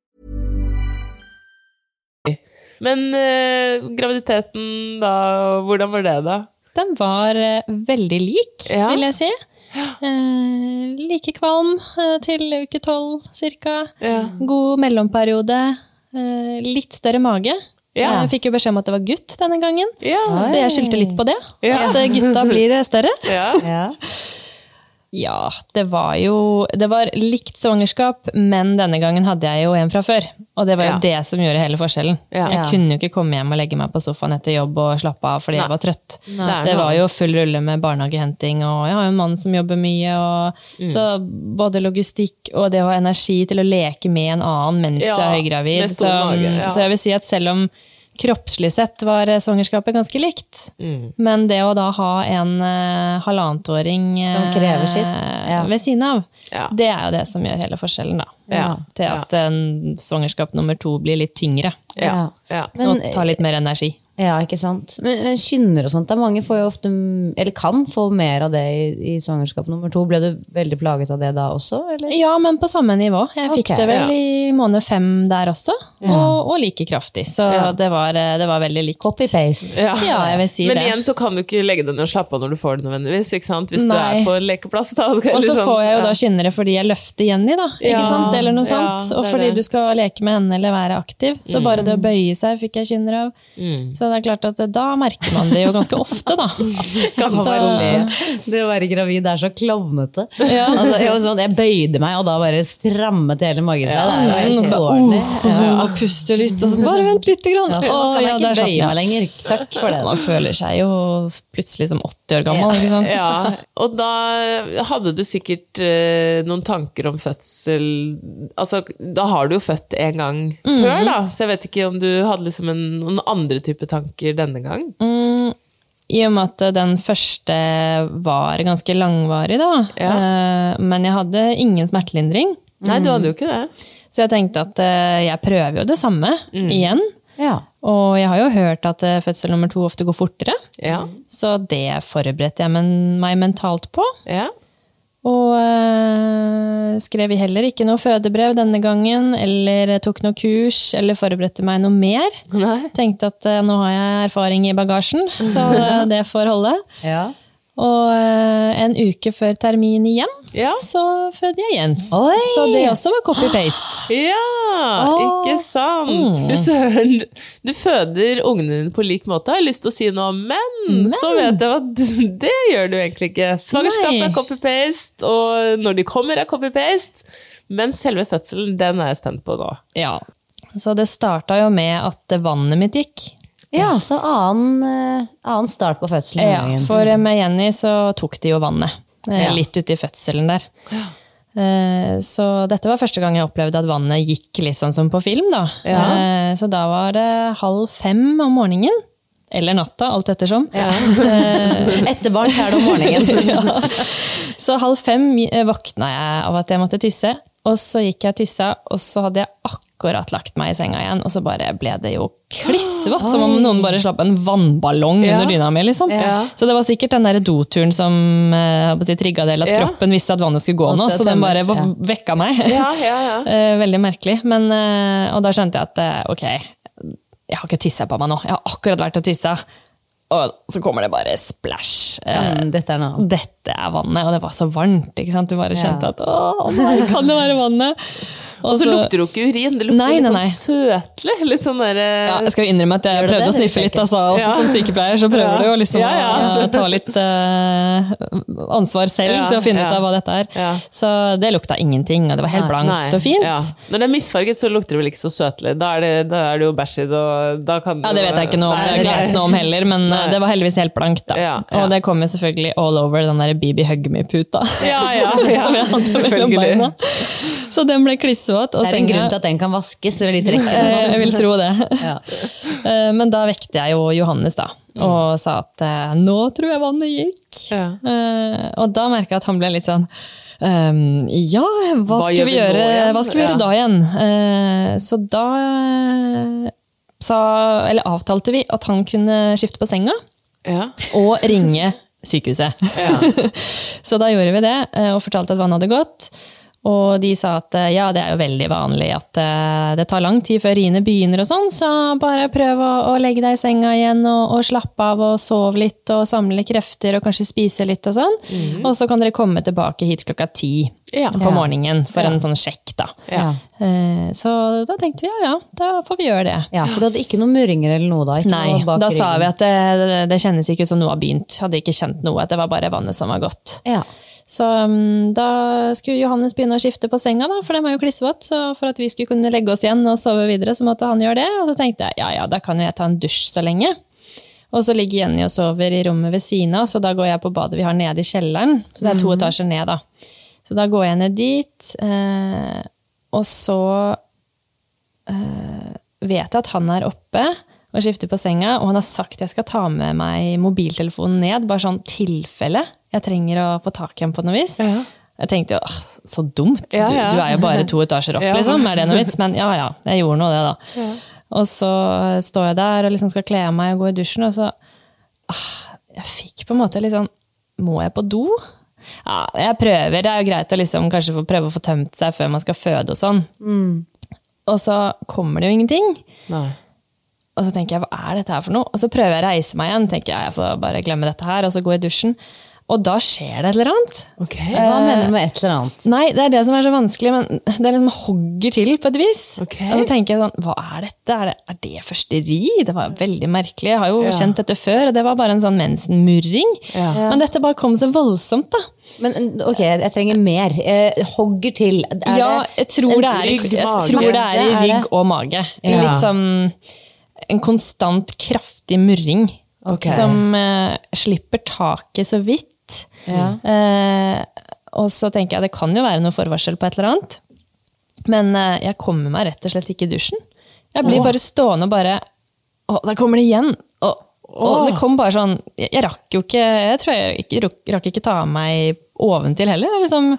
Men eh, graviditeten da, hvordan var det da? Den var eh, veldig lik, Ja. vil jeg si. Eh, like kvalm eh, til uke tolv cirka. Ja. God mellomperiode. Eh, litt større mage. Ja. Jeg fikk jo beskjed om at det var gutt denne gangen, Ja. så jeg skyldte litt på det. Ja. At eh, gutta blir større. ja. Ja. Ja, det var jo Det var likt svangerskap, men denne gangen hadde jeg jo en fra før. Og det var jo Ja. det som gjorde hele forskjellen. Ja. Jeg Ja. kunne jo ikke komme hjem og legge meg på sofaen etter jobb og slappe av fordi Nei. jeg var trøtt. Det er Det var jo full rulle med barnehagehenting, og jeg har jo en mann som jobber mye. Og, Mm. Så både logistikk og det å ha energi til å leke med en annen mens Ja, du er høygravid. Så, ja. så jeg vil si at selv om kroppslig sett var eh, svangerskapet ganske likt, Mm. men det å da ha en uh, halvannetåring uh, sitt, ja. ved siden av, Ja. det er jo det som gjør hele forskjellen, da. Ja. Til at uh, svangerskap nummer to blir litt tyngre Ja. ja. Men, og tar litt mer energi. Ja, ikke sant. Men, men kynner og sånt, da mange får jo ofte, eller kan få mer av det i, i svangerskap nummer to. Ble du veldig plaget av det da også, eller? Ja, men på samme nivå. Jeg fikk det vel ja. i måned fem der også, og, og like kraftig. Så Ja. det, var, eh, det var veldig likt. Copy-paste. Ja. Ja, jeg vil si Men det. igjen så kan du ikke legge deg ned og slappe av når du får det nødvendigvis. ikke sant? Hvis du er på lekeplass. da. Og så sånn, får jeg jo ja. da det fordi jeg løfter Jenny, da. Ikke Ja, sant? Eller noe sånt. og fordi det. du skal leke med henne eller være aktiv. Så bare det å bøye seg fikk jeg kynner av. Mm. Så det er klart at da merker man det jo ganske ofte, da. <laughs> Ganske veldig. Det å være gravid er så klovnete. Ja. Altså, jeg, sånn, jeg bøyde meg, og da bare strammet hele magen seg. Det er jo Mm, helt uordentlig. «Åh», og så må man puste litt, og så bare vent litt. Grann. Ja, så kan jeg ikke bøye den. meg lenger. Takk for det. Man føler seg jo plutselig som 80 år gammel. ikke sant? Ja, og da hadde du sikkert eh, noen tanker om fødsel Altså, da har du jo født en gang Mhm. før, da, så jeg vet ikke om du hadde liksom en, noen andre type tanker denne gang? Mm, I og med at den første var ganske langvarig, da. Ja. Eh, Men jeg hadde ingen smertelindring. Nei, du hadde jo ikke det. Så jeg tenkte at eh, jeg prøver jo det samme igjen. Ja. Og jeg har jo hørt at eh, fødsel nummer to ofte går fortere, Ja. så det forberedte jeg meg mentalt på. ja. Og øh, skrev heller ikke noe fødebrev denne gangen, eller tok noe kurs, eller forberedte meg noe mer. Nei. Tenkte at øh, nå har jeg erfaring i bagasjen, så øh, <laughs> det får holde. Ja. Og øh, en uke før termin igjen, Ja. så fødte jeg Jens. Oi! Så det også var copy-paste. Ja, ikke sant? Mm. Fy søren. Du føder ungene dine på lik måte, har jeg lyst til å si nå, men, så vet jeg at <laughs> det gjør du egentlig ikke. Svangerskapet er copy-paste, og når de kommer er copy-paste. Men selve fødselen, den er jeg spent på nå. Ja. Så det starta jo med at vannet mitt gikk. Ja, så annen, eh, annen start på fødselen. Ja, for med Jenny så tok de jo vannet. eh, Ja. Litt uti fødselen der. Ja. Så dette var første gang jeg opplevde at vannet gikk litt sånn som på film. da. Ja. Eh, Så da var det halv fem om morgenen. Eller natta, alt ettersom. <laughs> Etter barn er det om morgenen. <laughs> Så halv fem eh, våkna jeg av at jeg måtte tisse. Og så gikk jeg og tissa, og så hadde jeg akkurat lagt meg i senga igjen. Og så bare ble det jo klissvått, som om <gasps> noen bare slapp en vannballong Ja. under dyna mi. liksom. Ja. Så det var sikkert den der doturen som eh, si, trigga det, eller at Ja. kroppen visste at vannet skulle gå Nå. Så den bare vekka meg. Ja, ja, ja. <laughs> Eh, Veldig merkelig. Men, eh, og da skjønte jeg at ok, jeg har ikke tissa på meg nå. Jeg har akkurat vært og tissa. Og så kommer det bare splash. Eh, Mm, dette dette er vannet, og det var så varmt. ikke sant? Du bare kjente at å nei, kan det være vannet? <laughs> Og så lukter det jo ikke urin, det lukter Nei, litt nei, sånn søtlig. Litt sånn der, ja, Jeg skal jo innrømme at jeg prøvde det? å sniffe litt. Altså, også Ja. Som sykepleier så prøver Ja. du jo liksom Ja, ja. å ta litt uh, ansvar selv til å finne ut av hva dette er. Så det lukta ingenting, og det var helt blankt og fint. Når det er misfarget, så lukter det vel ikke så søtlig. Da er det, da er det jo bæsj i det, og da kan Ja, Det vet jeg ikke noe om, jeg har ikke noe om heller, men eh, det var heldigvis helt blankt. da. Og det kommer selvfølgelig all over den der BB Hug Me-puta. Ja, ja, <laughs> ja. Som jeg hadde mellom beina. <laughs> Så den ble klissvåt. Det er en senga- grunn til at den kan vaskes. Litt <laughs> Jeg vil tro det. Ja. <laughs> Eh, Men da vekte jeg jo Johannes da, og sa at eh, nå tror jeg vannet gikk. Ja. Eh, Og da merka jeg at han ble litt sånn Um, ja, hva, Hva skal vi gjøre, hva skal vi gjøre Ja. da igjen? Uh, Så da uh, sa, eller avtalte vi at han kunne skifte på senga Ja. og ringe sykehuset. Så da gjorde vi det, og fortalte at vannet hadde gått. Og de sa at eh, ja, det er jo veldig vanlig at eh, det tar lang tid før riene begynner og sånn, så bare prøv å, å legge deg i senga igjen og, og slappe av og sove litt og samle krefter og kanskje spise litt og sånn. Og så kan dere komme tilbake hit klokka ti Ja. på morgenen for en sånn sjekk, da. Ja. Eh, Så da tenkte vi ja ja, da får vi gjøre det. ja, for du hadde ikke noen murringer eller noe da? Ikke Nei, noe bak da sa vi at det, det, det kjennes ikke ut som noe har begynt. Hadde ikke kjent noe, at det var bare vannet som var gått. ja. Så um, da skulle Johannes begynne å skifte på senga, da, for den var jo klissvåt. Så for at vi skulle kunne legge oss igjen og sove videre, så måtte han gjøre det. Og så tenkte jeg ja ja, da kan jo jeg ta en dusj så lenge. Og så ligger Jenny og sover i rommet ved siden av, så da går jeg på badet vi har nede i kjelleren. Så det er to etasjer ned, da. Så da går jeg ned dit, eh, og så eh, vet jeg at han er oppe og skifter på senga, og han har sagt jeg skal ta med meg mobiltelefonen ned, bare sånn tilfelle jeg trenger å få tak i ham på noe vis. Jeg tenkte jo, «Åh, så dumt, du, ja. du er jo bare to etasjer opp, <laughs> Ja. liksom, er det noe vits? Men ja ja, jeg gjorde nå det da. Og så står jeg der og liksom skal kle av meg og gå i dusjen, og så ah, Jeg fikk på en måte litt sånn Må jeg på do? Ja, jeg prøver. Det er jo greit å liksom kanskje få prøve å få tømt seg før man skal føde og sånn. Og så kommer det jo ingenting. Nei. Og så tenker jeg, hva er dette her for noe? Og så prøver jeg å reise meg igjen. tenker jeg, jeg får bare glemme dette her, Og så gå i dusjen. Og da skjer det et eller annet. Ok. Hva mener du med et eller annet? Nei, det er det som er så vanskelig, men det liksom hogger til på et vis. Okay. Og så tenker jeg sånn, hva er dette? Er det, er det førsteri? Det var veldig merkelig. Jeg har jo Ja. kjent dette før, og det var bare en sånn mensenmurring. Ja. Men dette bare kom så voldsomt, da. Men ok, jeg trenger mer. Eh, hogger til. Er ja, jeg tror, det er, jeg tror det er i Er rygg og mage. Ja. Litt som en konstant kraftig murring. okay. Som eh, slipper taket så vidt. Ja. Eh, og så tenker jeg det kan jo være noe forvarsel på et eller annet. Men eh, jeg kommer meg rett og slett ikke i dusjen. Jeg blir bare stående og bare Å, der kommer det igjen! Og, og det kom bare sånn Jeg, jeg rakk jo ikke Jeg tror jeg rakk- rakk ikke ta av meg oventil heller. Er Liksom,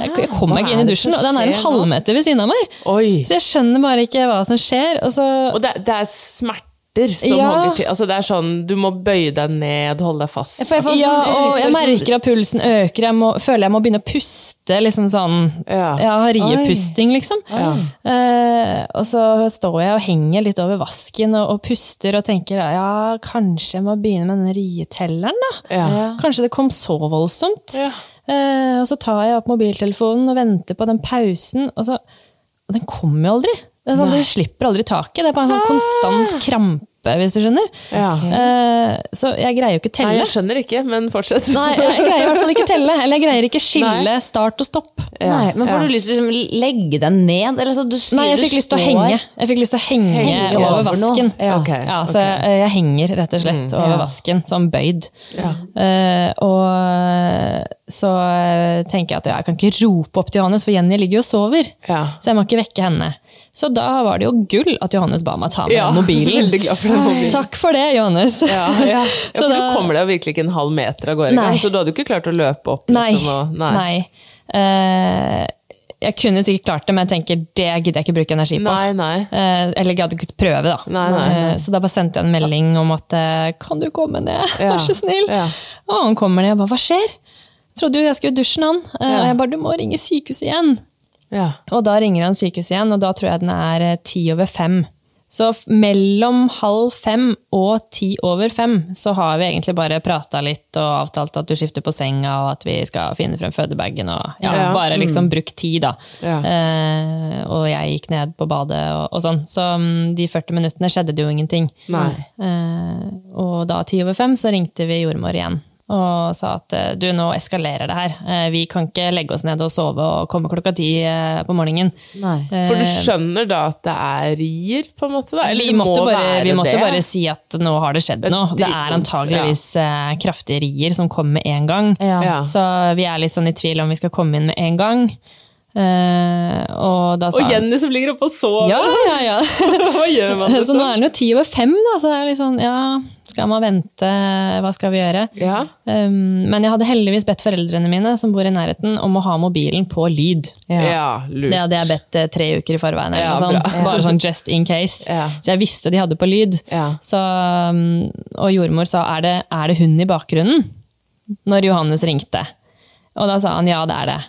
jeg, kom kommer meg ikke inn i dusjen, og den er en halvmeter ved siden av meg. Oi. Så jeg skjønner bare ikke hva som skjer. Og så, Og det, det er smerter som Ja. holder til. Altså det er sånn, du må bøye deg ned, holde deg fast. For jeg får ja, sånn- og jeg merker at pulsen øker. Jeg må, føler jeg må begynne å puste liksom sånn Ja. Ja, riepusting, liksom. Ja. Eh, og så står jeg og henger litt over vasken og, og puster og tenker ja, kanskje jeg må begynne med den rietelleren, da. Ja. Kanskje det kom så voldsomt. Ja. Eh, og så tar jeg opp mobiltelefonen og venter på den pausen, og, så, og den kommer jo aldri. Det, er sånn, det slipper aldri taket. Det er bare en sånn konstant krampe, hvis du skjønner. Ja. Eh, så jeg greier jo ikke telle. Nei, jeg skjønner ikke, men fortsett. Nei, jeg greier i hvert fall ikke telle. Eller jeg greier ikke skille Nei. start og stopp. Nei, men får Ja. du lyst til å liksom legge deg ned? Eller så du sier Nei, jeg fikk lyst til å henge. Jeg fikk lyst til å henge, Henge over over vasken. Ja. Okay. Ja, så jeg, jeg henger rett og slett over Ja. vasken, sånn bøyd. Ja. Eh, og så eh, tenker jeg at jeg kan ikke rope opp til Johannes, for Jenny ligger jo og sover. Ja. Så jeg må ikke vekke henne. Så da var det jo gull at Johannes ba meg ta med Ja, den mobilen. Veldig glad for den mobilen. Takk for det, Johannes. Ja, ja. <laughs> ja, for da- du kommer deg virkelig ikke en halv meter av gårde Nei. så du hadde jo ikke klart å løpe opp. Nei. liksom, og- nei. nei. Uh, jeg kunne sikkert klart det, men jeg tenker det gidder jeg ikke bruke energi på. Nei, nei. Uh, eller jeg hadde ikke prøve, da. Nei, nei. Eh, så da bare sendte jeg en melding om at kan du komme ned, Ja. vær så snill. Ja. Og han kommer ned, jeg bare hva skjer? Trodde jo jeg skulle dusje han. Ja. Og jeg bare du må ringe sykehuset igjen. Ja. Og da ringer han sykehuset igjen, og da tror jeg den er eh, ti over fem. Så mellom halv fem og ti over fem så har vi egentlig bare prata litt og avtalt at du skifter på senga, og at vi skal finne frem fødebagen og ja, Ja. bare liksom brukt tid, da. Ja. Eh, og jeg gikk ned på badet og, og sånn. Så mm, de 40 minuttene skjedde det jo ingenting. Eh, og da ti over fem så ringte vi jordmor igjen. Og sa at eh, du, nå eskalerer det her. Eh, vi kan ikke legge oss ned og sove og komme klokka ti eh, på morgenen. Nei. For du skjønner da at det er rier, på en måte? da? Eller vi måtte, må bare, være vi måtte det? bare si at nå har det skjedd noe. Det er antageligvis ja. kraftige rier som kommer med en gang. Ja. Ja. Så vi er litt sånn i tvil om vi skal komme inn med en gang. Uh, og da sa Og Jenny som ligger oppe og sover! Ja, ja, ja. <laughs> Hva gjør man? <laughs> Så nå er den jo ti over fem, da. Så det er litt sånn, ja, skal man vente? Hva skal vi gjøre? Ja. Um, men jeg hadde heldigvis bedt foreldrene mine, som bor i nærheten, om å ha mobilen på lyd. Ja, lurt. Det hadde jeg bedt eh, tre uker i forveien. Eller Ja, sånn. Bare sånn just in case. Ja. Så jeg visste de hadde på lyd. Ja. Så, um, og jordmor sa er det, er det hun i bakgrunnen? Når Johannes ringte. Og da sa han ja, det er det.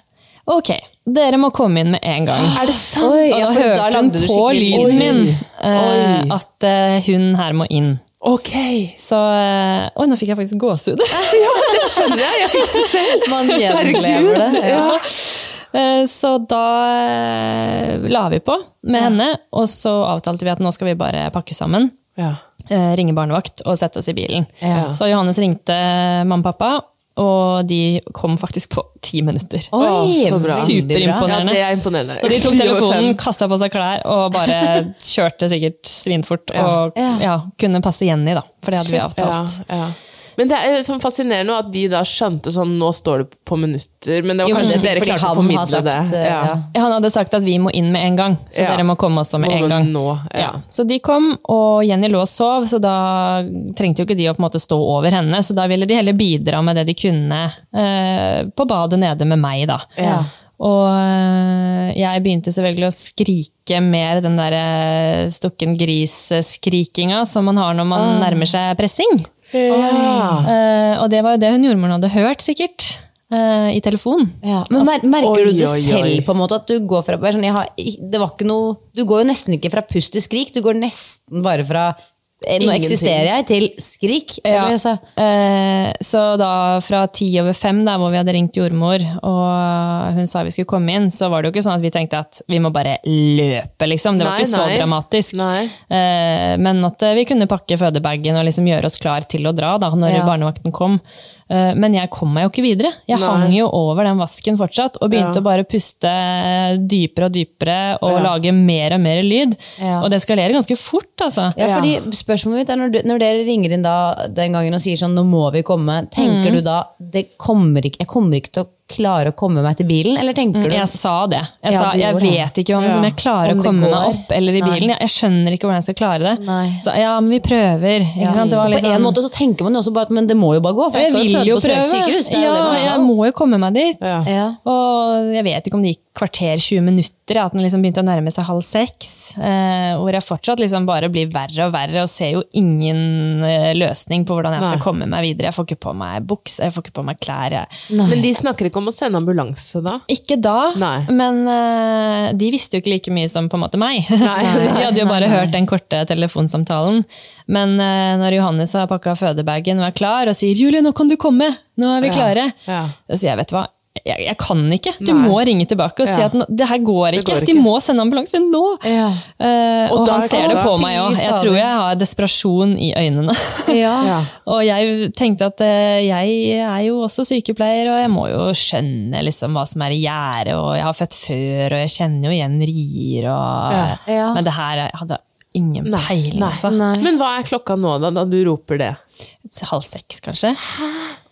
Ok, dere må komme inn med en gang. Er det sant? Oi, Og ja, da hørte hun på lyden lyd. min eh, at eh, hun her må inn. Ok. Så eh, Oi, nå fikk jeg faktisk gåsehud. <laughs> Det skjønner jeg. Jeg fikk det selv. Man gjenlever det. Ja. Eh, Så da eh, la vi på med henne, og så avtalte vi at nå skal vi bare pakke sammen. Ja. eh, Ringe barnevakt og sette oss i bilen. Ja. Så Johannes ringte mamma og pappa, og de kom faktisk på ti minutter. Oi, Å, så bra. Superimponerende. ja, det er imponerende. Og de tok <laughs> telefonen, kasta på seg klær og bare <laughs> kjørte sikkert svinfort. Og Ja. ja, kunne passe Jenny, da. For det hadde vi avtalt. Men det er jo sånn fascinerende at de da skjønte sånn Nå står det på minutter, men det var Jo, men kanskje det er dere klarte å formidle sagt, det. eh, ja. Ja, Han hadde sagt at vi må inn med en gang, så Ja. dere må komme også med Må en gang. Nå, ja. Ja, så de kom, og Jenny lå og sov, så da trengte jo ikke de å på en måte stå over henne. Så da ville de heller bidra med det de kunne eh, på badet nede med meg, da. Ja. Og eh, jeg begynte selvfølgelig å skrike mer den der eh, stukken gris-skrikinga som man har når man nærmer seg pressing. Eh, og det var jo det hun jordmoren hadde hørt, sikkert, eh, i telefon. Ja, men mer, merker du det oi, oi. selv, på en måte, at du går fra sånn, har, det var ikke noe, Du går jo nesten ikke fra pust til skrik, du går nesten bare fra Nå Ingenting. eksisterer jeg, til skrik. Ja. Eller, altså, Eh, så da fra ti over fem, da, hvor vi hadde ringt jordmor, og hun sa vi skulle komme inn, så var det jo ikke sånn at vi tenkte at vi må bare løpe, liksom. Det var Nei, ikke så nei. dramatisk. Nei. Eh, men at eh, vi kunne pakke fødebagen og liksom gjøre oss klar til å dra da, når Ja. barnevakten kom. Eh, men jeg kom meg jo ikke videre. Jeg Nei. hang jo over den vasken fortsatt, og begynte Ja. å bare puste dypere og dypere, og Ja. lage mer og mer lyd. Ja. Og det eskalerer ganske fort, altså. ja, fordi Spørsmålet mitt er når, du, når dere ringer inn da, den gangen og sier sånn 'nå må vi komme', tenker Mm. du da det kommer ikke, 'jeg kommer ikke til å klare å komme meg til bilen, eller tenker du Jeg sa det. Jeg Ja, sa jeg vet ikke om, Ja. om jeg klarer Om å komme meg opp eller i bilen. Jeg, jeg skjønner ikke hvordan jeg skal klare det. Nei. Så ja, men vi prøver. Ikke Ja. sant? Det var På liksom, en måte så tenker man jo også bare at men det må jo bare gå, for jeg, jeg skal føde jo på prøve. sykehus. Det er Ja, det jeg må jo komme meg dit. Ja. Ja. Og jeg vet ikke om det gikk kvarter 20 minutter, at den liksom begynte å nærme seg halv seks. Eh, hvor jeg fortsatt liksom bare blir verre og verre og ser jo ingen eh, løsning på hvordan jeg skal Nei. komme meg videre. Jeg får ikke på meg buks, jeg får ikke på meg klær. Jeg. Men de snakker ikke om å sende ambulanse da? Ikke da, Nei. men uh, de visste jo ikke like mye som på en måte meg. Nei. <laughs> de hadde jo bare hørt den korte telefonsamtalen. Men uh, når Johannes har pakka fødebagen og er klar og sier 'Julie, nå kan du komme', nå er vi klare', Ja. da sier jeg 'vet du hva'. Jeg, jeg kan ikke. Du Nei. må ringe tilbake og si Ja. at nå- det her går Det ikke. går De må sende ambulanse nå! Ja. Uh, Og og, han er ser det på meg òg. Jeg tror jeg har desperasjon i øynene. <laughs> Ja. Ja. Og jeg tenkte at uh, jeg er jo også sykepleier, og jeg må jo skjønne liksom hva som er i gjære, og jeg har født før, og jeg kjenner jo igjen rier, og Ja. Ja. Men det her jeg hadde ingen peiling, altså. Men hva er klokka nå, da, da du roper det? Halv seks, kanskje?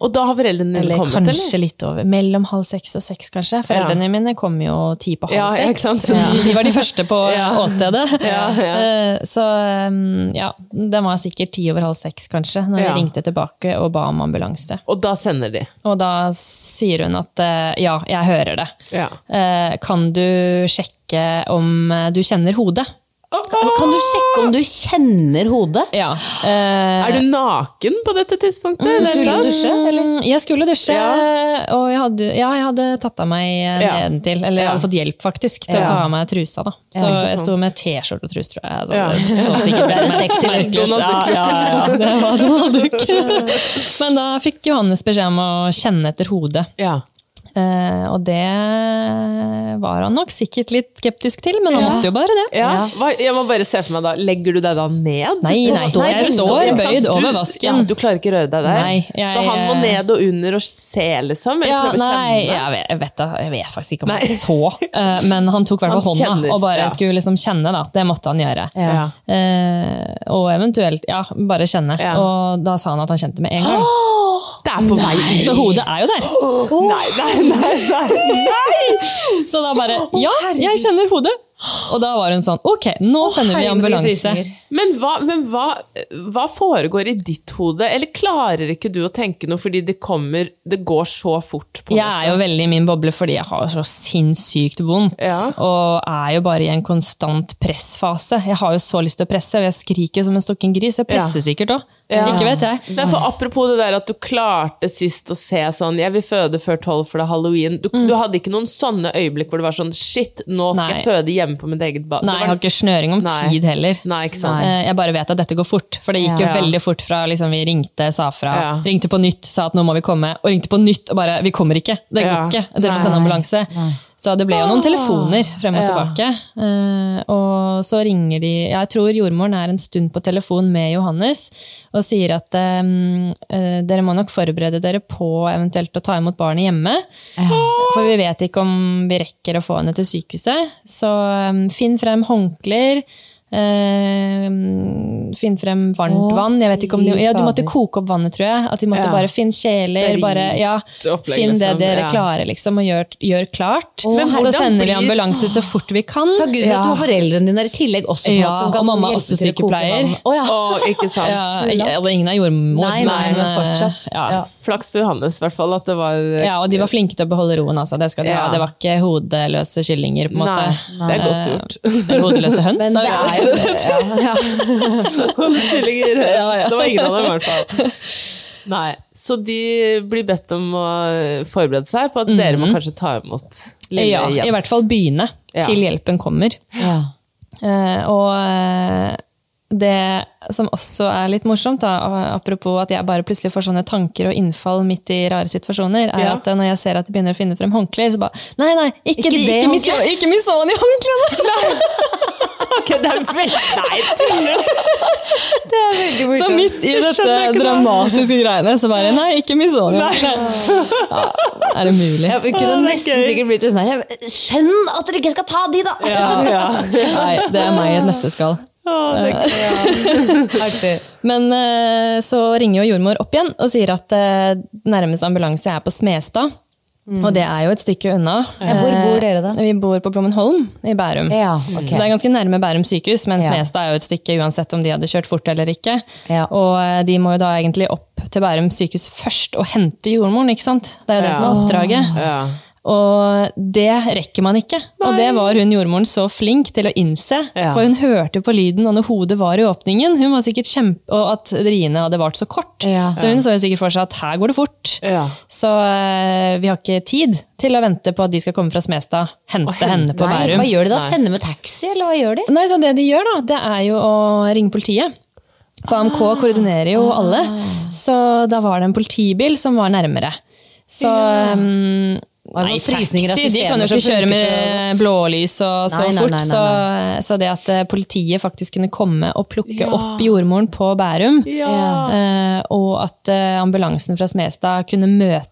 Og da har foreldrene dine Eller kommet, kanskje litt over. Mellom halv seks og seks, kanskje. Foreldrene mine kom jo ti på halv Ja, ja, seks. sant? De- De var de første på <laughs> Ja. åstedet. <laughs> Ja, ja. Eh, Så um, ja, den var sikkert ti over halv seks, kanskje, når Ja. jeg ringte tilbake og ba om ambulanse. Og da sender de. Og da sier hun at eh, ja, jeg hører det. Ja. Eh, Kan du sjekke om du kjenner hodet? Kan du sjekke om du kjenner hodet? Ja. Eh, Er du naken på dette tidspunktet? Mm, eller? skulle du dusje, eller? Mm, Jeg skulle dusje, Ja. og jeg hadde, ja, jeg hadde tatt av meg eh, Ja. nedentil. Eller jeg hadde fått hjelp, faktisk, til Ja. å ta av meg trusa. da. Så jeg sto med T-skjorte og trus, tror jeg. Det Ja. Så sikkert Det er en sexy look. Ja, ja, ja, ja, det var Donald Duck. <laughs> Men da fikk Johannes beskjed om å kjenne etter hodet. Ja. Eh, og det var han nok sikkert litt skeptisk til, men han måtte jo bare det. Ja. Hva, jeg må bare se for meg da, Legger du deg da ned? Nei, Du nei, står jeg ikke står bøyd Du- over Ja, vasken. du klarer ikke å røre deg der? Nei, jeg- Så han må ned og under og se, liksom? Ja, nei, jeg vet, jeg, vet, jeg vet faktisk ikke om Nei. han så, eh, men han tok i hvert fall hånda kjenner, og bare ja. skulle liksom kjenne. da, Det måtte han gjøre. Ja. Eh, og eventuelt ja, bare kjenne. Ja. Og da sa han at han kjente med en gang. <gasps> Det er på vei. Så hodet er jo der. <gasps> Nei, nei, nei, <laughs> nei, nei! Så da bare Ja, jeg kjenner hodet! Og da var hun sånn Ok, nå sender vi ambulanse. Men, hva, men hva, hva foregår i ditt hode? Eller klarer ikke du å tenke noe fordi det kommer Det går så fort? på Jeg er jo veldig i min boble fordi jeg har så sinnssykt vondt. Ja. Og er jo bare i en konstant pressfase. Jeg har jo så lyst til å presse, og jeg skriker som en stukken gris. Jeg presser sikkert òg. Ikke vet jeg. Nei, for Apropos det der at du klarte sist å se sånn Jeg vil føde før tolv, for det er halloween. Du, du hadde ikke noen sånne øyeblikk hvor det var sånn Shit, nå skal Mm. Nei. jeg føde hjemme på mitt eget bad. Nei, jeg har ikke snøring om Nei. tid heller. Nei, ikke sant. Eh, Jeg bare vet at dette går fort. For det gikk jo Ja. veldig fort fra liksom, vi ringte, sa fra, Ja. ringte på nytt, sa at nå må vi komme, og ringte på nytt og bare vi kommer ikke. Det går Ja. ikke. Dere må sende ambulanse. Så det ble jo noen telefoner frem og tilbake. Ja. og så ringer de Jeg tror jordmoren er en stund på telefon med Johannes og sier at eh, eh, dere må nok forberede dere på eventuelt å ta imot barnet hjemme. For vi vet ikke om vi rekker å få henne til sykehuset. Så um, finn frem håndklær. Eh, finn frem varmt Åh, vann. Jeg vet ikke om de, ja, du måtte koke opp vannet, tror jeg. At de måtte Ja. bare finne kjeler. Bare, ja, opplegg, finn det liksom. dere Ja. klarer, liksom, og gjør, gjør klart. Men så sender vi ambulanse så fort vi kan. Takk Gud for at du har foreldrene dine i tillegg også. Ja, som kan og mamma er også sykepleier. Å, ja. Å, ikke sant. Ja, jeg, altså, ingen er jordmor. Nei, nei, men fortsatt. Ja. Flaks for Johannes, i hvert fall. At det var Ja, og de var flinke til å beholde roen. Altså. Det, skal de Ja. ha. det var ikke hodeløse kyllinger. på en måte. Nei, det er godt gjort. Eh, Eller hodeløse høns. Men det er jo det. Ja, ja. Kyllinger, Det var ingen av dem, i hvert fall. Nei, Så de blir bedt om å forberede seg på at dere må kanskje ta imot lille ja, Jens. I hvert fall begynne Ja. til hjelpen kommer. Ja. Uh, og eh, det som også er litt morsomt, da, apropos at jeg bare plutselig får sånne tanker og innfall midt i rare situasjoner, er Ja. at når jeg ser at de begynner å finne frem håndklær, så bare Nei, nei, ikke, Ikke de, det ikke, mis ikke Missoni-håndklærne! <laughs> Ok, det er veldig Nei, tuller du? Så midt i dette dramatiske greiene, så bare Nei, ikke Missoni-håndklærne! Ja, er det mulig? Ja, vi kunne det er nesten sikkert blitt sånn her Skjønn at dere ikke skal ta de, da! Ja, ja. <laughs> Nei, det er meg i et nøtteskall. <laughs> Artig. Men eh, så ringer jo jordmor opp igjen og sier at eh, nærmeste ambulanse er på Smestad. Og det er jo et stykke unna. Ja, hvor bor dere da? Eh, Vi bor på Blommenholm i Bærum. Ja, okay. Så det er ganske nærme Bærum sykehus, men. Smestad er jo et stykke uansett om de hadde kjørt fort eller ikke. Ja. Og eh, de må jo da egentlig opp til Bærum sykehus først og hente jordmoren, ikke sant? Det er jo det som er oppdraget. Ja. Og det rekker man ikke. Og det var hun jordmoren så flink til å innse. Ja. For hun hørte på lyden, og når hodet var i åpningen Hun var sikkert kjempe... Og at riene hadde vart så kort. Ja. Så hun så jo sikkert for seg at her går det fort. Ja. Så uh, vi har ikke tid til å vente på at de skal komme fra Smestad, hente hente- henne på Bærum. hva gjør de da? Nei. Sender med taxi, eller hva gjør de? Nei, så det de gjør da, det er jo å ringe politiet. For AMK koordinerer jo alle. Så da var det en politibil som var nærmere. Så um, Det frysninger av systemet. de kan jo ikke kjøre med blålys og så Nei, nei, fort. nei, nei, Så, så det at eh, politiet faktisk kunne komme og plukke opp jordmoren på Bærum, ja. og at eh, ambulansen fra Smestad kunne møte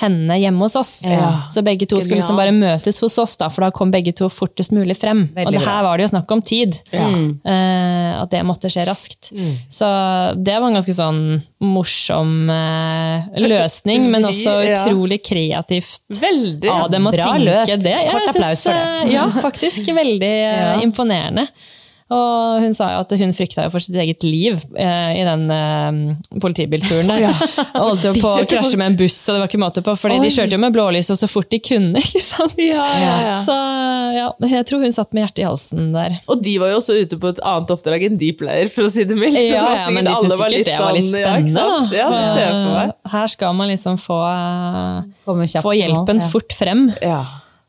henne hjemme hos oss. Ja. Så begge to skulle liksom bare møtes hos oss, da, for da kom begge to fortest mulig frem. Veldig og det her var det jo snakk om tid. Eh, at det måtte skje raskt. Så det var en ganske sånn morsom uh, løsning, men også utrolig kreativt Veldig. av dem å tenke løst. det. Kort applaus for det. eh, Ja, faktisk. Veldig <laughs> Ja. imponerende. Og hun sa jo at hun frykta jo for sitt eget liv eh, i den eh, politibilturen der. <laughs> <laughs> Og holdt jo på å krasje med en buss, og det var ikke måte på, fordi de kjørte jo med blålys og så fort de kunne. <laughs> ikke sant? Ja, ja, ja. Så ja, jeg tror hun satt med hjertet i halsen der. Og de var jo også ute på et annet oppdrag enn de pleier, for å si det mildt. Så Ja, ja, men de syntes sikkert det var litt sånn, ja, spennende. sant? Ja, ser jeg for meg. Eh, Her skal man liksom få, få hjelpen nå, ja. fort frem. Ja.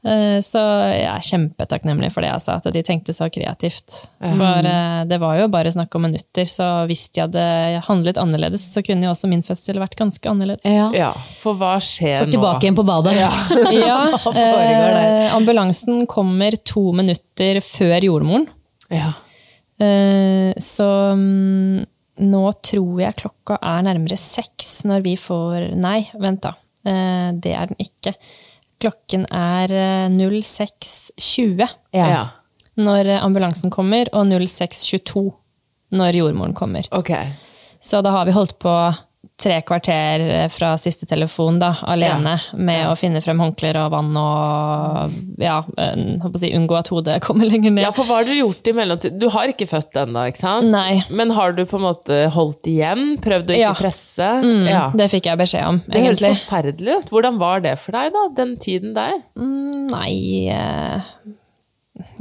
Eh, Så jeg er kjempetakknemlig for det, altså, at de tenkte så kreativt. For eh, det var jo bare snakk om minutter, så hvis de hadde handlet annerledes, så kunne jo også min fødsel vært ganske annerledes. Ja. ja, for hva skjer For nå? tilbake igjen på badet. <laughs> Ja, <laughs> ja eh, ambulansen kommer to minutter før jordmoren. Ja. Eh, Så mm, nå tror jeg klokka er nærmere seks når vi får Nei, vent da. Eh, Det er den ikke. Klokken er eh, 06.20 Ja. ja. når ambulansen kommer, og 06.22 når jordmoren kommer. Okay. Så da har vi holdt på tre kvarter eh, fra siste telefon da, alene med å finne frem håndklær og vann og ja, si, unngå at hodet <laughs> kommer lenger ned. Ja, for hva har dere gjort i mellomtiden? Du har ikke født ennå, ikke sant? Nei. Men har du på en måte holdt igjen? Prøvd å ikke Ja. presse? Mm, Ja. Det fikk jeg beskjed om, Det høres forferdelig ut. Hvordan var det for deg, da? Den tiden der? Mm, Nei eh,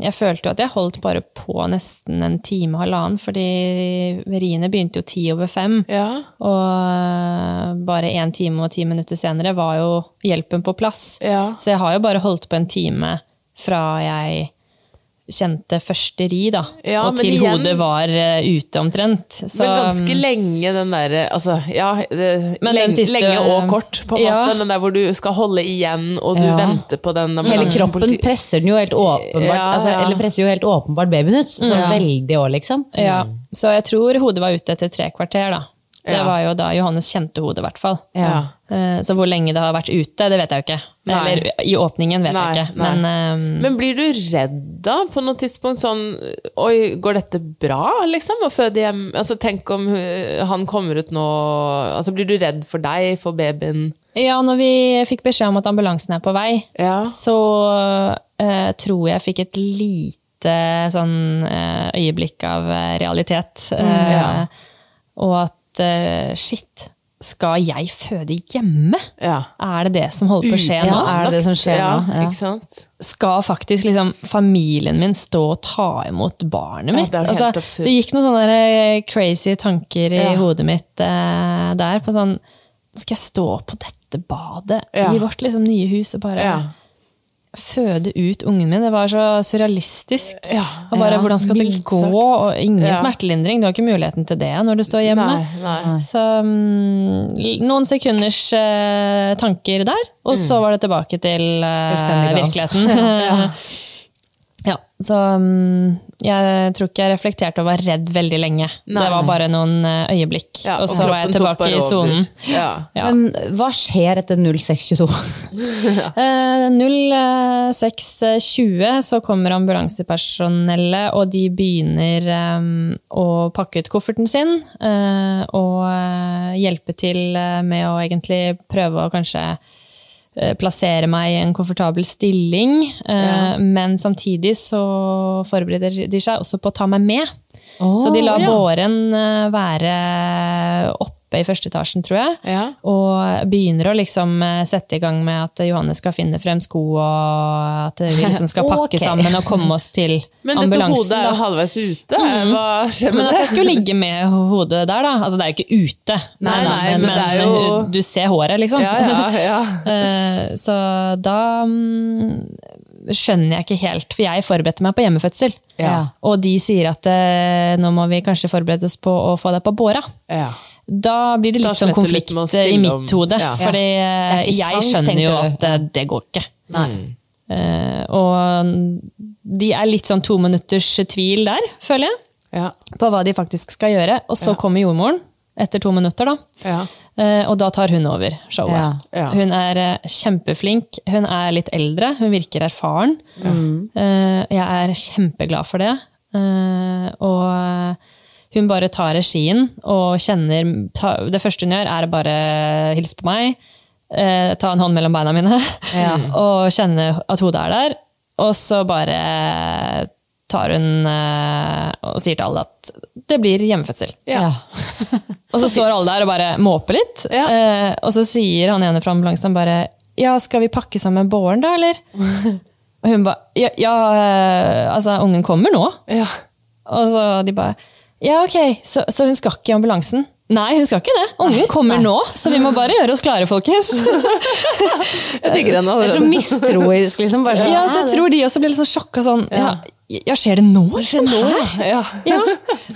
Jeg følte jo at jeg holdt bare på nesten en time og halvannen, fordi riene begynte jo ti over fem. Ja. Og eh, bare én time og ti minutter senere var jo hjelpen på plass. Ja. Så jeg har jo bare holdt på en time fra jeg kjente første ri, da. Ja, og til igjen- hodet var uh, ute omtrent. Så, Men ganske lenge den derre Altså, ja, det, Men den lenge, siste- lenge og kort, på en Ja. måte. Den der hvor du skal holde igjen, og du Ja. venter på den Hele kroppen presser den jo helt åpenbart Ja, altså. Eller presser jo helt åpenbart babyen ut. Så Ja. veldig òg, liksom. Ja, så jeg tror hodet var ute etter tre kvarter, da. Det Ja. var jo da Johannes kjente hodet, i hvert fall. Ja. Eh, Så hvor lenge det har vært ute, det vet jeg jo ikke. Nei. Eller i åpningen vet Nei, jeg ikke. Men um, Men blir du redd da, på noe tidspunkt? Sånn Oi, går dette bra, liksom? Å føde hjem Altså, tenk om uh, han kommer ut nå Altså, blir du redd for deg, for babyen? ja, når vi fikk beskjed om at ambulansen er på vei, Ja. så uh, tror jeg fikk et lite sånn eh, øyeblikk av eh, realitet. Eh, Mm, ja. Og at uh, shit, skal jeg føde hjemme? Ja. Er det det som holder på å skje Ja, nå? er det det som skjer ja, nå? Ja. Ikke sant? skal faktisk liksom familien min stå og ta imot barnet Ja, mitt? det altså, det gikk noen sånne eh, crazy tanker i Ja. hodet mitt eh, der. på sånn, Skal jeg stå på dette badet Ja. i vårt liksom, nye hus og bare Ja. Føde ut ungen min? Det var så surrealistisk. Ja. og bare, Ja, Hvordan skal det gå? Og ingen Ja. smertelindring. Du har ikke muligheten til det når du står hjemme. Nei, nei. Så um, noen sekunders uh, tanker der, og så var det tilbake til uh, virkeligheten. <laughs> <laughs> så mm, jeg tror ikke jeg reflekterte og var redd veldig lenge. Nei. Det var bare noen eh, øyeblikk, Ja, og så var jeg tilbake i sonen. Ja. Ja. Men hva skjer etter 0622? <laughs> Eh, 06.20 så kommer ambulansepersonellet, og de begynner eh, å pakke ut kofferten sin. eh, og eh, hjelpe til eh, med å egentlig prøve å kanskje eh, plassere meg i en komfortabel stilling. eh, Men samtidig så forbereder de seg også på å ta meg med. så de lar ja. båren være være oppe i første etasjen, tror jeg. Ja. Og begynner å liksom eh, sette i gang med at Johanne skal finne frem sko, og at vi liksom skal <laughs> pakke okay. sammen og komme oss til <laughs> Men dette hodet er jo halvveis ute. Hva skjer Men med at jeg det? skulle ligge med hodet der, da. Altså, det er jo ikke ute. Nei, nei, men, men det er jo- du ser håret, liksom. Ja, ja. <laughs> Eh, Så da mm, skjønner jeg ikke helt, for jeg forberedte meg på hjemmefødsel. Ja. Og de sier at eh, nå må vi kanskje forberede oss på å få deg på båra. ja. Da blir det litt sånn konflikt litt eh, i mitt om- hode. Ja. Fordi eh, Det er ikke jeg skjønner jo at eh, det går ikke. Nei. Uh, og de er litt sånn to minutters tvil der, føler jeg, Ja. på hva de faktisk skal gjøre. Og så kommer jordmoren etter to minutter, da. Ja. Uh, og da tar hun over showet. Ja. Ja. Hun er uh, kjempeflink. Hun er litt eldre, hun virker erfaren. Eh, jeg er kjempeglad for det. Eh, og hun bare tar regien og kjenner ta, Det første hun gjør, er å bare hilse på meg. eh, ta en hånd mellom beina mine <laughs> og kjenne at hodet er der. Og så bare tar hun eh, og sier til alle at det blir hjemmefødsel. Ja. <laughs> Og så står alle der og bare måper litt. Ja. Eh, og så sier han ene fra ambulansen bare Ja, skal vi pakke sammen båren, da, eller? <laughs> Og hun bare Ja, ja eh, altså, ungen kommer nå. Ja. Og så de bare Ja, ok, så, så hun skal ikke i ambulansen? Nei, hun skal ikke det. Ungen kommer nå, så vi må bare gjøre oss klare, folkens. <laughs> Jeg digger henne Det er så mistroisk, liksom. Bare sånn, Ja, så jeg tror de også ble litt sånn sjokka sånn Ja, ja skjer det nå? Liksom, her? Ja. Ja.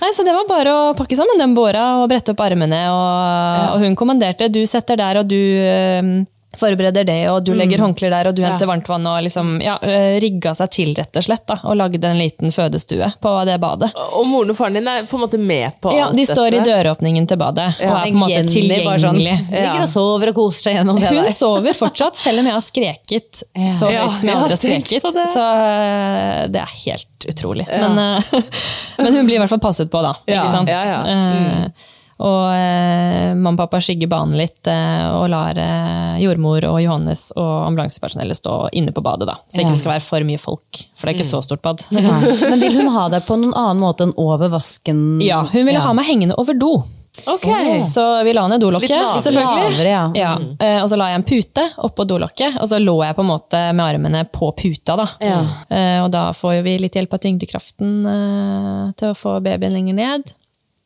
Nei, så det var bare å pakke sammen den båra og brette opp armene. Og, og hun kommanderte. Du setter der, og du forbereder det, og du legger håndklær der, og du henter varmtvann. Og liksom, ja, øh, rigga seg til, rett og slett. Da, og lagde en liten fødestue på det badet. Og moren og faren din er på en måte med på Ja, alt De står i døråpningen til badet og er på en måte Jenny tilgjengelig. sånn, ligger og sover og koser seg gjennom det Hun der. sover fortsatt, selv om jeg har skreket så Ja, høyt som jeg aldri har skreket. det. Så øh, det er helt utrolig. Men, øh, <laughs> men hun blir i hvert fall passet på, da. Ja, ikke sant? ja, ja. Mm. Og eh, mamma og pappa skygger banen litt eh, og lar eh, jordmor og Johannes og ambulansepersonellet stå inne på badet. da. Så det Ja. ikke skal være for mye folk, for det er ikke så stort bad. Ja. Men vil hun ha deg på noen annen måte enn over vasken? Ja, Hun ville Ja. ha meg hengende over do. Ok. Så vi la ned dolokket, selvfølgelig. Lavere, ja. Ja, eh, og så la jeg en pute oppå dolokket, og så lå jeg på en måte med armene på puta. da. Ja. Eh, og da får vi litt hjelp av tyngdekraften eh, til å få babyen lenger ned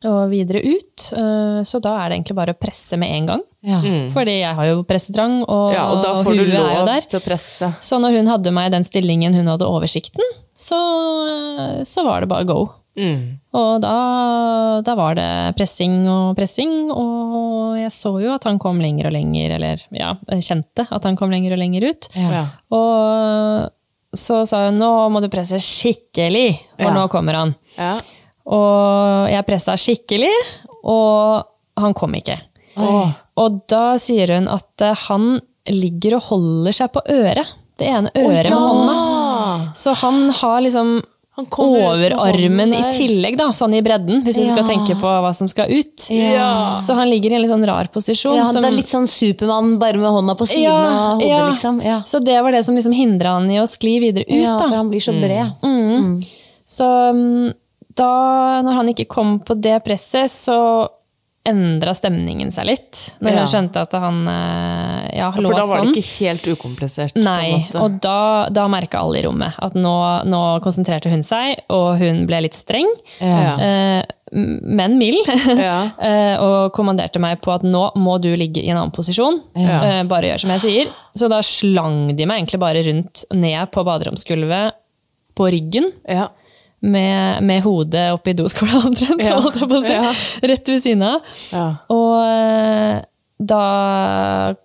og videre ut. Eh, så da er det egentlig bare å presse med en gang. Ja. Fordi jeg har jo pressetrang, og, Ja, og da får du er jo lov der. til å presse. Så når hun hadde meg i den stillingen hun hadde oversikten, så, eh, så var det bare go. Mm. Og da, da var det pressing og pressing, og jeg så jo at han kom lenger og lenger, eller ja, kjente at han kom lenger og lenger ut. Ja. Og så sa hun nå må du presse skikkelig, for Ja. nå kommer han. Ja. Og jeg pressa skikkelig, og han kom ikke. Og da sier hun at eh, han ligger og holder seg på øret. Det ene øret med hånda. Så han har liksom Han overarmen i tillegg, da, sånn i bredden, hvis du skal tenke på hva som skal ut. Ja. Så han ligger i en litt sånn rar posisjon. Ja, som- det er litt sånn Supermann bare med hånda på siden av hodet, ja. liksom. Ja. Så det var det som liksom hindra han i å skli videre ut. ja, da. for han blir så bred. Så mm, da, når han ikke kom på det presset, så endra stemningen seg litt. Når Ja. hun skjønte at han eh, ja, lå For da var sånn. det ikke helt ukomplisert. Nei, og da, da merka alle i rommet at nå, nå konsentrerte hun seg, og hun ble litt streng, Ja. eh, men mild, <laughs> Ja. eh, og kommanderte meg på at nå må du ligge i en annen posisjon. Eh, bare gjør som jeg sier. Så da slang de meg egentlig bare rundt ned på baderomsgulvet på ryggen. Ja. Med, med hodet oppi doskåla <laughs> omtrent, Ja. holdt jeg på å si. Ja. Rett ved siden av. Ja. Og eh, da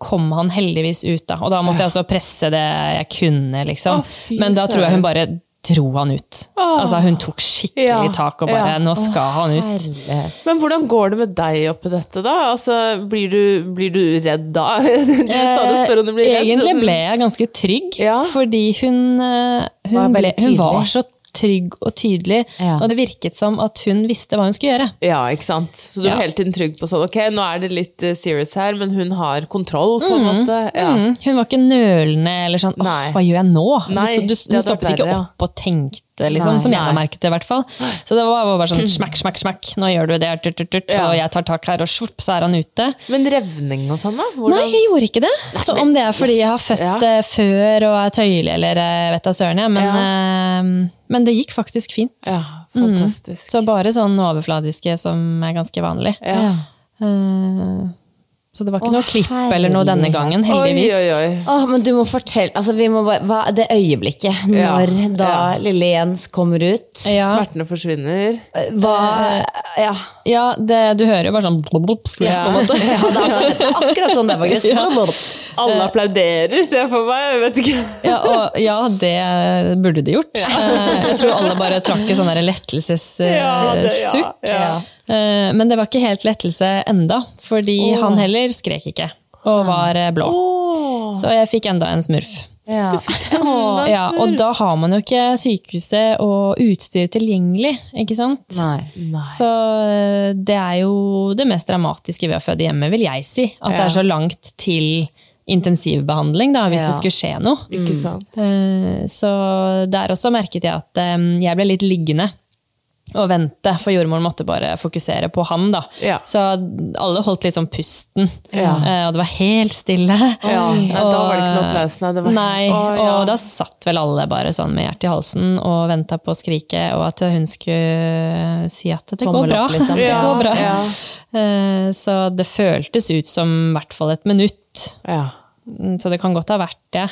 kom han heldigvis ut, da. Og da måtte jeg også presse det jeg kunne, liksom. Å, Men da tror jeg hun bare dro han ut. Altså Hun tok skikkelig Ja. tak og bare Ja. Nå skal han ut. Herlighet. Men hvordan går det med deg oppi dette, da? Altså, blir, du, blir du redd da? <laughs> Du stadig spør om du blir redd. Eh, Egentlig ble jeg ganske trygg, Ja. fordi hun, eh, hun, ble, hun var så trygg og tydelig, Ja. og det virket som at hun visste hva hun skulle gjøre. Ja, ikke sant. Så du er Ja. hele tiden trygg på sånn, ok, nå er det litt eh, serious her, men hun har kontroll, på en måte. Ja. Mm, hun var ikke nølende eller sånn åh, hva gjør jeg nå? Nei, du, du, hun stoppet ikke opp og tenkte, liksom, Nei. som jeg la merket merke til i hvert fall. Så det var bare sånn <clears throat> smekk, smekk, smekk, nå gjør du det, tut, tut, tut, Ja. og jeg tar tak her, og svopp, så er han ute. Men revning og sånn, da? Hvordan- Nei, jeg gjorde ikke det. Så om det er fordi jeg har født Ja. eh, før og er tøyelig eller eh, vet da søren, jeg. Men, Ja. eh, men det gikk faktisk fint. Ja, fantastisk. Så bare sånn overfladiske som er ganske vanlig. Ja. Eh, så det var ikke Åh, noe klipp eller noe denne gangen, heldigvis. Oi, oi, oi. Åh, men du må fortelle altså, vi må bare, hva, Det øyeblikket Ja, når da ja. lille Jens kommer ut Ja. Smertene forsvinner. Hva Ja. Ja, det, du hører jo bare sånn blub, blub, skvett, Ja. på en måte. <laughs> ja, det er akkurat, akkurat sånn det er, faktisk. Alle applauderer, ser jeg for meg. Jeg vet ikke. <laughs> Ja, og, ja, det burde de gjort. Eh, Jeg tror alle bare trakk et sånn lettelsessukk. Ja, det- ja, ja. Eh, Men det var ikke helt lettelse enda, fordi han heller skrek ikke. Og var blå. blå. Så jeg fikk enda en smurf. Ja. Og, ja, og da har man jo ikke sykehuset og utstyr tilgjengelig, ikke sant? Nei. Så eh, det er jo det mest dramatiske ved å føde hjemme, vil jeg si. At det er så langt til intensivbehandling, da, hvis Ja. det skulle skje noe. Ikke sant. Eh, Så der også merket jeg at eh, jeg ble litt liggende og vente, for jordmoren måtte bare fokusere på han. da. Ja. Så alle holdt litt sånn pusten, Ja. Eh, og det var helt stille. Ja, Og, <laughs> da var det ikke noe applaus, nei. Nei, Å, ja. og da satt vel alle bare sånn med hjertet i halsen og venta på å skrike, og at hun skulle si at det Tommel går bra. opp, liksom. <laughs> det går bra. ja. Eh, Så det føltes ut som i hvert fall et minutt. Ja. Så det kan godt ha vært det.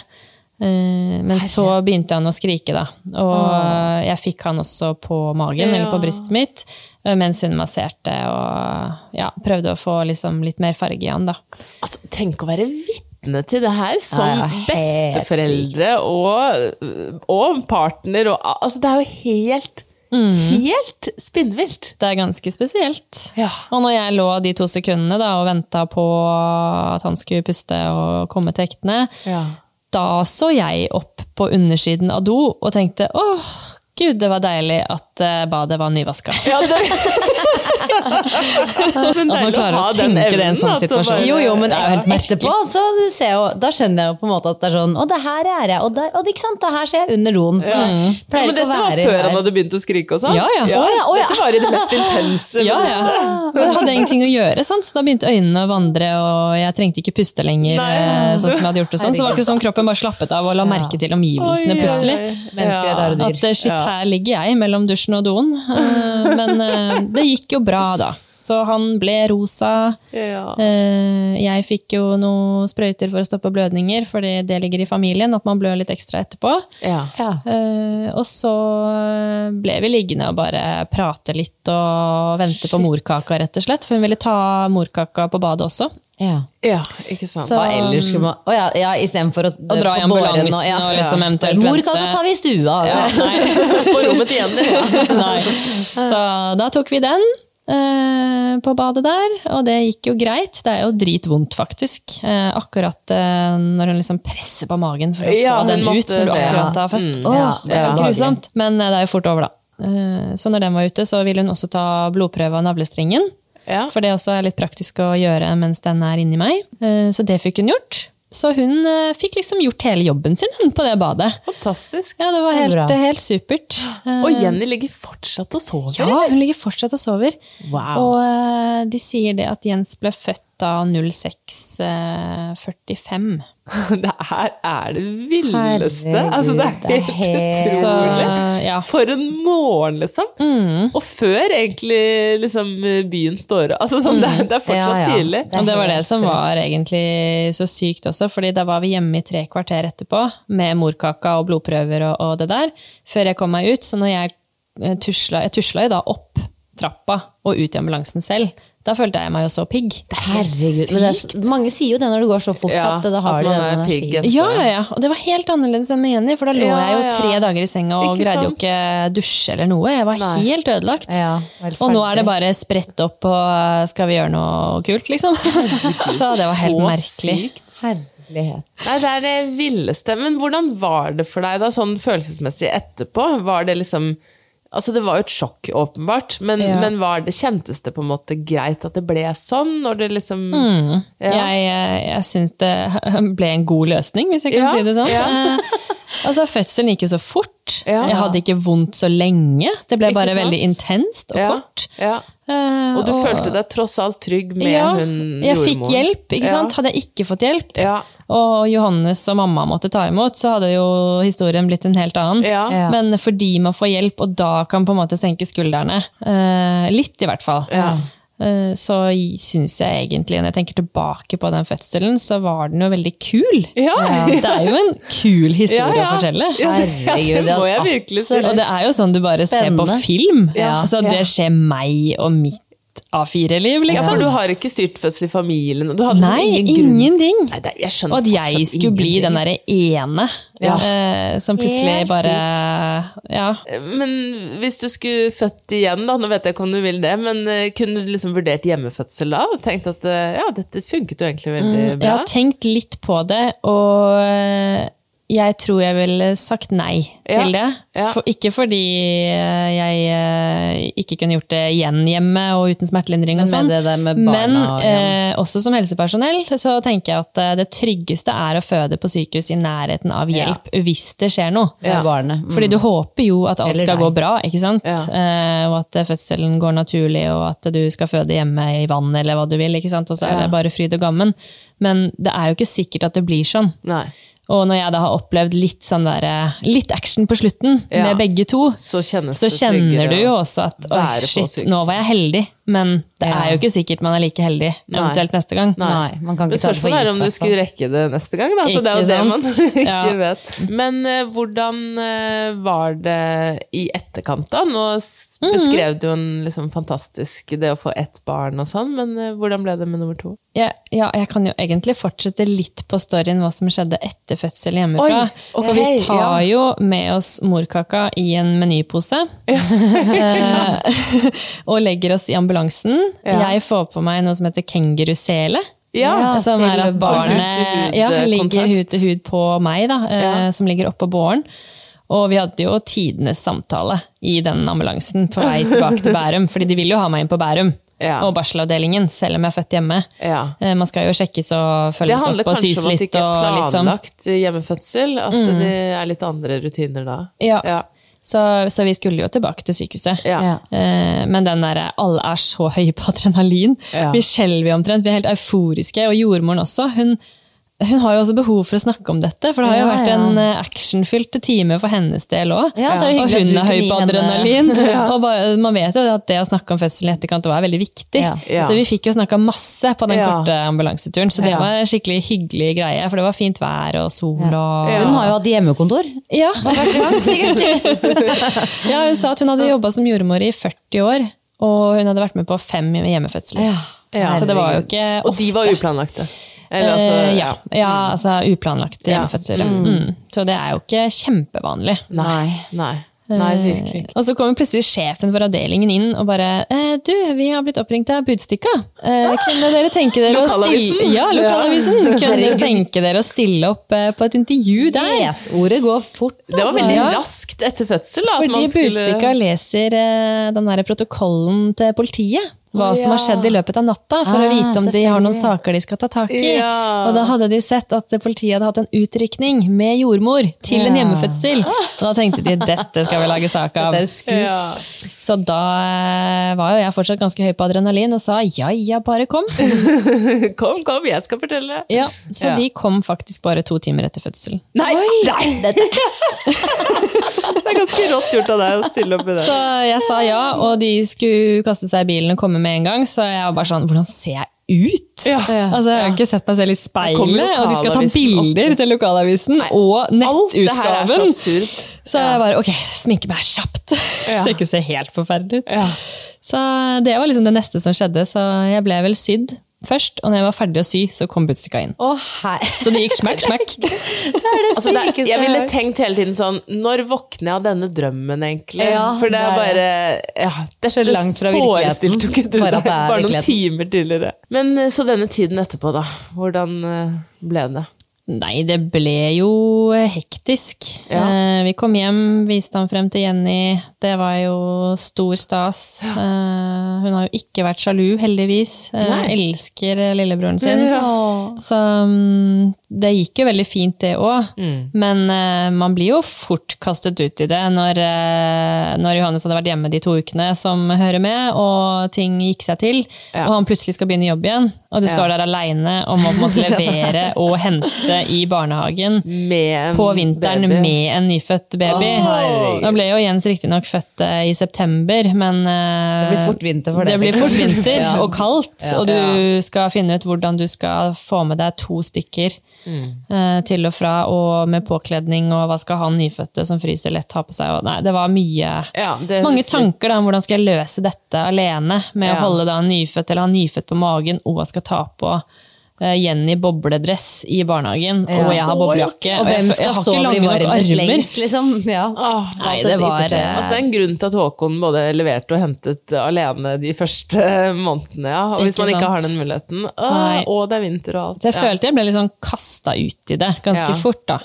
Eh, Men så begynte han å skrike, da. Og jeg fikk han også på magen, eller på brystet mitt, eh, mens hun masserte og ja, prøvde å få liksom litt mer farge i han, da. Altså, tenk å være vitne til det her som Ja, ja, besteforeldre og, og partner. Og, altså, det er jo helt, helt spinnvilt. Det er ganske spesielt. Ja. Og når jeg lå de to sekundene da, og venta på at han skulle puste og komme til ektene, Ja. Da så jeg opp på undersiden av do og tenkte åh, gud, det var deilig at eh, badet var nyvaska. Ja, det... <laughs> At man klarer å å den tenke det i en sånn situasjon. bare- Jo, jo, men Det er jo helt etterpå så, ser jeg jo, da skjønner jeg jo på en måte at det er sånn Å, det her er jeg, og, der, og det, ikke sant, det her ser jeg under doen. Ja. jeg Ja, men dette var før her. han hadde begynt å skrike og sånn? Ja, ja. Ja, Oh, ja. Dette var i det mest intense. Ja, ja. Men jeg hadde ingenting å gjøre, sant? så da begynte øynene å vandre, og jeg trengte ikke puste lenger. Nei. eh, sånn som jeg hadde gjort det sånn. Så det var ikke sånn kroppen bare slappet av og la merke til omgivelsene Oi, oi, plutselig. oi. Mennesker er rare dyr. At eh, shit, her ligger jeg mellom dusjen og doen. Eh, Men eh, det gikk jo bra, da. Så han ble rosa. Ja. Eh, Jeg fikk jo noen sprøyter for å stoppe blødninger, fordi det ligger i familien, at man blør litt ekstra etterpå. Ja. Ja. Og så ble vi liggende og bare prate litt og vente på morkaka, rett og slett. For hun ville ta morkaka på badet også. Ja. ja, ikke sant. Så- Hva ellers skulle man Å ja, ja istedenfor å Å dra i ambulansen og- ja. og liksom eventuelt Morkaka vente. ta vi i stua. Ja, <laughs> nei. På rommet til Jenny. Ja. <laughs> Nei. Så da tok vi den eh, på badet der, og det gikk jo greit. Det er jo dritvondt, faktisk. Eh, akkurat eh, når hun liksom presser på magen for å Ja, få den ut når du akkurat har født. Mm. Åh, Ja, det er jo grusomt. Men eh, det er jo fort over, da. Eh, så når den var ute, så ville hun også ta blodprøve av navlestrengen. Ja. For det også er litt praktisk å gjøre mens den er inni meg. Eh, Så det fikk hun gjort. Så hun eh, fikk liksom gjort hele jobben sin hun, på det badet. Fantastisk. Ja, det var helt, helt supert. Eh, Og Jenny ligger fortsatt og sover. Ja, hun ligger fortsatt og sover. Wow. Og eh, de sier det at Jens ble født av 0645. <laughs> Det her er det villeste. Herregud, altså, det er det er helt, utrolig. Så ja. For en morgen, liksom. Mm. Og før egentlig liksom, byen står opp. Altså, sånn, det, er- det er fortsatt Ja, ja. tidlig. Og det var det som var egentlig så sykt også, fordi da var vi hjemme i tre kvarter etterpå med morkaka og blodprøver og, og det der, før jeg kom meg ut. Så når jeg eh, tusla, jeg tusla jo da opp trappa og ut i ambulansen selv, da følte jeg meg jo så pigg. Herregud. Men det er, mange sier jo det når det går så fort Ja, at da har at de man den er energien. Ja, ja, ja. Og det var helt annerledes enn med Jenny, for da lå Ja, jeg jo ja. tre dager i senga og Ikke greide jo ikke dusje eller noe. Jeg var Nei. helt ødelagt. Ja, Og nå er det bare spredt opp på skal vi gjøre noe kult, liksom. <laughs> Så det var helt Så merkelig. sykt. Herlighet. Nei, det er det villeste. Men hvordan var det for deg da, sånn følelsesmessig etterpå? Var det liksom Altså, det var jo et sjokk, åpenbart, men, Ja. men var det, kjentes det på en måte greit at det ble sånn? Når det liksom Ja. Jeg, jeg syns det <laughs> ble en god løsning, hvis jeg kan Ja, si det sånn. ja. Eh, altså, Fødselen gikk jo så fort. Ja. Jeg hadde ikke vondt så lenge. Det ble bare veldig intenst og Ja, kort. Ja. Eh, Og du følte deg tross alt trygg med ja, hun jeg fikk hjelp, ikke Ja. sant? Hadde jeg ikke fått hjelp, Ja. Og Johannes og mamma måtte ta imot, så hadde jo historien blitt en helt annen. Ja. Ja. Men fordi man får hjelp, og da kan på en måte senke skuldrene, eh, litt i hvert fall, Ja. eh, så syns jeg egentlig, når jeg tenker tilbake på den fødselen, så var den jo veldig kul. Ja. Det er jo en kul historie Ja, ja. å fortelle. Ja, Herregud, det må jeg virkelig si. Og det er jo sånn du bare ser på film. Ja. Altså, det skjer meg og mitt A4-liv, Ja, for liksom. du har ikke styrt fødsel i familien? Liksom Nei, ingen ingenting. Nei, det, jeg skjønner Og at jeg skulle bli den derre ene Ja. eh, som plutselig bare Ja. Men hvis du skulle født igjen, da, nå vet jeg ikke om du vil det, men eh, kunne du liksom vurdert hjemmefødsel da? Og tenkt at eh, ja, dette funket jo egentlig veldig Jeg bra? har tenkt litt på det, og eh, jeg tror jeg ville sagt nei Ja, til det. ja. For, ikke fordi eh, jeg eh, ikke kunne gjort det igjen hjemme og uten smertelindring Men og sånn. med det der med barna Men og igjen. eh, også som helsepersonell så tenker jeg at det tryggeste er å føde på sykehus i nærheten av Ja. hjelp hvis det skjer noe. Ja. Mm. Fordi du håper jo at alt Eller skal gå bra, ikke sant? Ja. Eh, og at fødselen går naturlig, og at du skal føde hjemme i vann eller hva du vil, ikke sant? Og så er Ja. det bare fryd og gammen. Men det er jo ikke sikkert at det blir sånn. Nei. Og når jeg da har opplevd litt sånn der, eh, litt action på slutten Ja. med begge to, Så så kjenner tryggere du jo også at oi, shit, nå var jeg heldig. Men det Ja. er jo ikke sikkert man er like heldig Nei. eventuelt neste gang. Nei, man kan ikke ta det for spørsmålet er om du skulle rekke det neste gang, da. Så det er jo det man <laughs> ikke Ja. vet. Men uh, hvordan uh, var det i etterkant, da? Nå Mhm. beskrev du jo en liksom fantastisk det å få ett barn og sånn, men uh, hvordan ble det med nummer to? Ja, ja, jeg kan jo egentlig fortsette litt på storyen hva som skjedde etter fødsel hjemmefra. Oi, okay, vi tar ja. jo med oss morkaka i en menypose. <laughs> <laughs> Og legger oss i ambulansen. Ja. Jeg får på meg noe som heter kengurusele. Ja, som til er at barnet. ja, ligger hud til hud på meg, da, eh, Ja. som ligger oppå båren. Og vi hadde jo tidenes samtale i den ambulansen på vei tilbake til Bærum. fordi de vil jo ha meg inn på Bærum Ja. og barselavdelingen, selv om jeg er født hjemme. Ja. Eh, Man skal jo sjekkes og Det følges handler opp og kanskje om at det ikke er sånn. planlagt hjemmefødsel, at det er litt andre rutiner da. Ja. Så, så vi skulle jo tilbake til sykehuset. Ja. Ja. Eh, Men den der, alle er så høye på adrenalin. Ja. Vi skjelver omtrent, vi er helt euforiske. Og jordmoren også. Hun, hun har jo også behov for å snakke om dette, for det har jo Ja, vært ja. en eh, actionfylt time for hennes del òg. Ja, og hun er høy på adrenalin. <laughs> og bare, man vet jo at det å snakke om fødselen i etterkant også er veldig viktig. Ja. Ja. Så vi fikk jo snakka masse på den Ja. korte ambulanseturen, så det Ja. var en skikkelig hyggelig greie. For det var fint vær og sol og Ja. Hun har jo hatt hjemmekontor. Ja. <laughs> Ja, hun sa at hun hadde jobba som jordmor i 40 år, og hun hadde vært med på fem hjemmefødsler. Ja. Ja. Så det var jo ikke ofte. Og de var uplanlagte. Eller altså, Eh, ja, ja, altså uplanlagt Ja. Mm. Mm. Så det er jo ikke kjempevanlig. Nei. Nei. Nei, virkelig ikke. Og så kommer plutselig sjefen for avdelingen inn og bare eh, 'Du, vi har blitt oppringt av Budstikka. Eh, kunne dere tenke dere å stille Ja, lokalavisen. Kunne dere tenke dere å stille opp eh, på et intervju der? Ordet går fort. Det var altså, veldig ja. raskt etter fødsel. Da, Fordi skulle- Budstikka leser eh, den der protokollen til politiet. Hva som har skjedd i løpet av natta, for Ah, å vite om de har noen saker de skal ta tak i. Ja. Og da hadde de sett at politiet hadde hatt en utrykning med jordmor til en hjemmefødsel. Og da tenkte de dette skal vi lage sak av. <laughs> Ja. Så da eh, var jo jeg fortsatt ganske høy på adrenalin og sa ja ja, bare kom. <laughs> Kom, kom, jeg skal fortelle. Ja, Så Ja. de kom faktisk bare to timer etter fødsel. Nei! nei. <laughs> det er ganske rått gjort av deg å stille opp i det. Så jeg sa ja, og de skulle kaste seg i bilen og komme med en gang. Så jeg var bare sånn Hvordan ser jeg ut? Ja. Altså, Jeg har ikke sett meg selv i speilet, og de skal ta opp. bilder til lokalavisen og Alt her er så nettutgaven. Så jeg bare ok, sminke meg kjapt, <laughs> Ja. så jeg ikke ser helt forferdelig ut. Ja. Så det var liksom det neste som skjedde, så jeg ble vel sydd først. Og når jeg var ferdig å sy, så kom Budstikka inn. Å, hei! Så det gikk smekk, smekk. <laughs> Altså, det, er- jeg ville tenkt hele tiden sånn Når våkner jeg av denne drømmen, egentlig? Ja, For det er bare ja, det er så langt fra virkeligheten, ikke du bare at det er bare noen timer tidligere. Men eh, så denne tiden etterpå, da. Hvordan eh, ble det? Nei, det ble jo hektisk. Ja. Eh, vi kom hjem, viste han frem til Jenny. Det var jo stor stas. Eh, hun har jo ikke vært sjalu, heldigvis. Eh, elsker lillebroren sin. Ja. Så mm, det gikk jo veldig fint, det òg. Mm. Men uh, man blir jo fort kastet ut i det når, uh, når Johannes hadde vært hjemme de to ukene som hører med, og ting gikk seg til, Ja. og han plutselig skal begynne jobb igjen, og du Ja. står der aleine og må måtte <laughs> levere og hente i barnehagen Med på vinteren baby. med en nyfødt baby. Å. Nå ble jo Jens riktignok født uh, i september, men Det blir fort vinter for deg. det blir fort vinter <laughs> og kaldt, Ja. og du skal finne ut hvordan du skal få med deg to stykker eh, til og fra, og med påkledning, og hva skal han nyfødte som fryser lett ha på seg. Og, nei, det var mye Ja, det mange tanker da, om hvordan skal jeg løse dette alene, med Ja. å holde da en nyfødt eller ha nyfødt på magen, og skal ta på Jenny bobledress i barnehagen, Ja. og jeg har boblejakke. Og hvem skal stå og bli varmest lengst, liksom? Ja. Åh, Nei, det var yttertøyet. eh, Altså, det er en grunn til at Håkon både leverte og hentet alene de første <laughs> månedene. Ja. Og hvis man ikke sant? har den muligheten. Åh, og det er vinter og alt. Så jeg følte jeg ble litt sånn kasta ut i det ganske Ja. fort, da.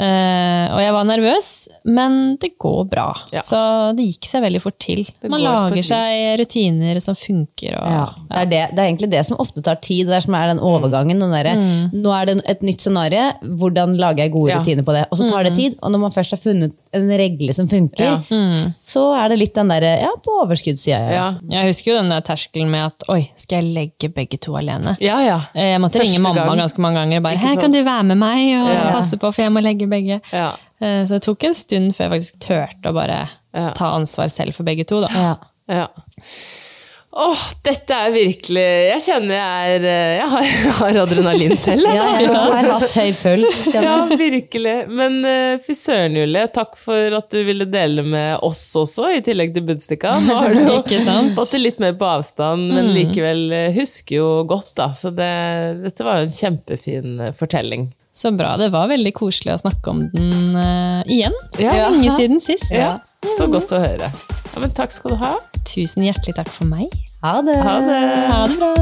Ja. Eh, og jeg var nervøs, men det går bra. Ja. Så det gikk seg veldig fort til. Man lager seg rutiner som funker. Og, Ja, det er, det, det er egentlig det som ofte tar tid. Det er som er den overgangen. Den derre, Nå er det et nytt scenario, hvordan lager jeg gode Ja. rutiner på det? Og så tar det tid, og når man først har funnet en regle som funker, Ja. så er det litt den derre ja, på overskuddssida. Ja. Ja. Jeg husker jo den der terskelen med at oi, skal jeg legge begge to alene? ja, ja. Eh, Jeg måtte Første ringe mamma gang. ganske mange ganger og bare 'Hei, kan du være med meg og Ja. passe på, for jeg må legge begge'. ja. Eh, Så det tok en stund før jeg faktisk turte å bare Ja. ta ansvar selv for begge to. Da. Ja. Åh, dette er virkelig Jeg kjenner jeg er eh, Jeg har, <laughs> jeg har adrenalin selv. Ja, jeg har hatt høy puls. Ja, virkelig. Men uh, fy søren, Julie. Takk for at du ville dele med oss også, i tillegg til Budstikka. Nå har du <laughs> Ikke sant? fått det litt mer på avstand, men likevel eh, husker jo godt, da. Så det, dette var en kjempefin fortelling. Så bra. Det var veldig koselig å snakke om den uh, igjen. Ja. Lenge siden sist. Ja, Så godt å høre. Ja, men takk skal du ha. Tusen hjertelig takk for meg. Ha det. Ha det. Ha det bra.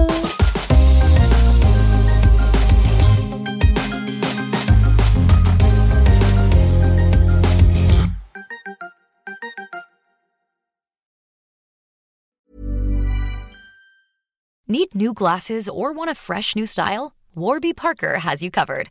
Need new glasses or want a fresh new style? Warby Parker has you covered.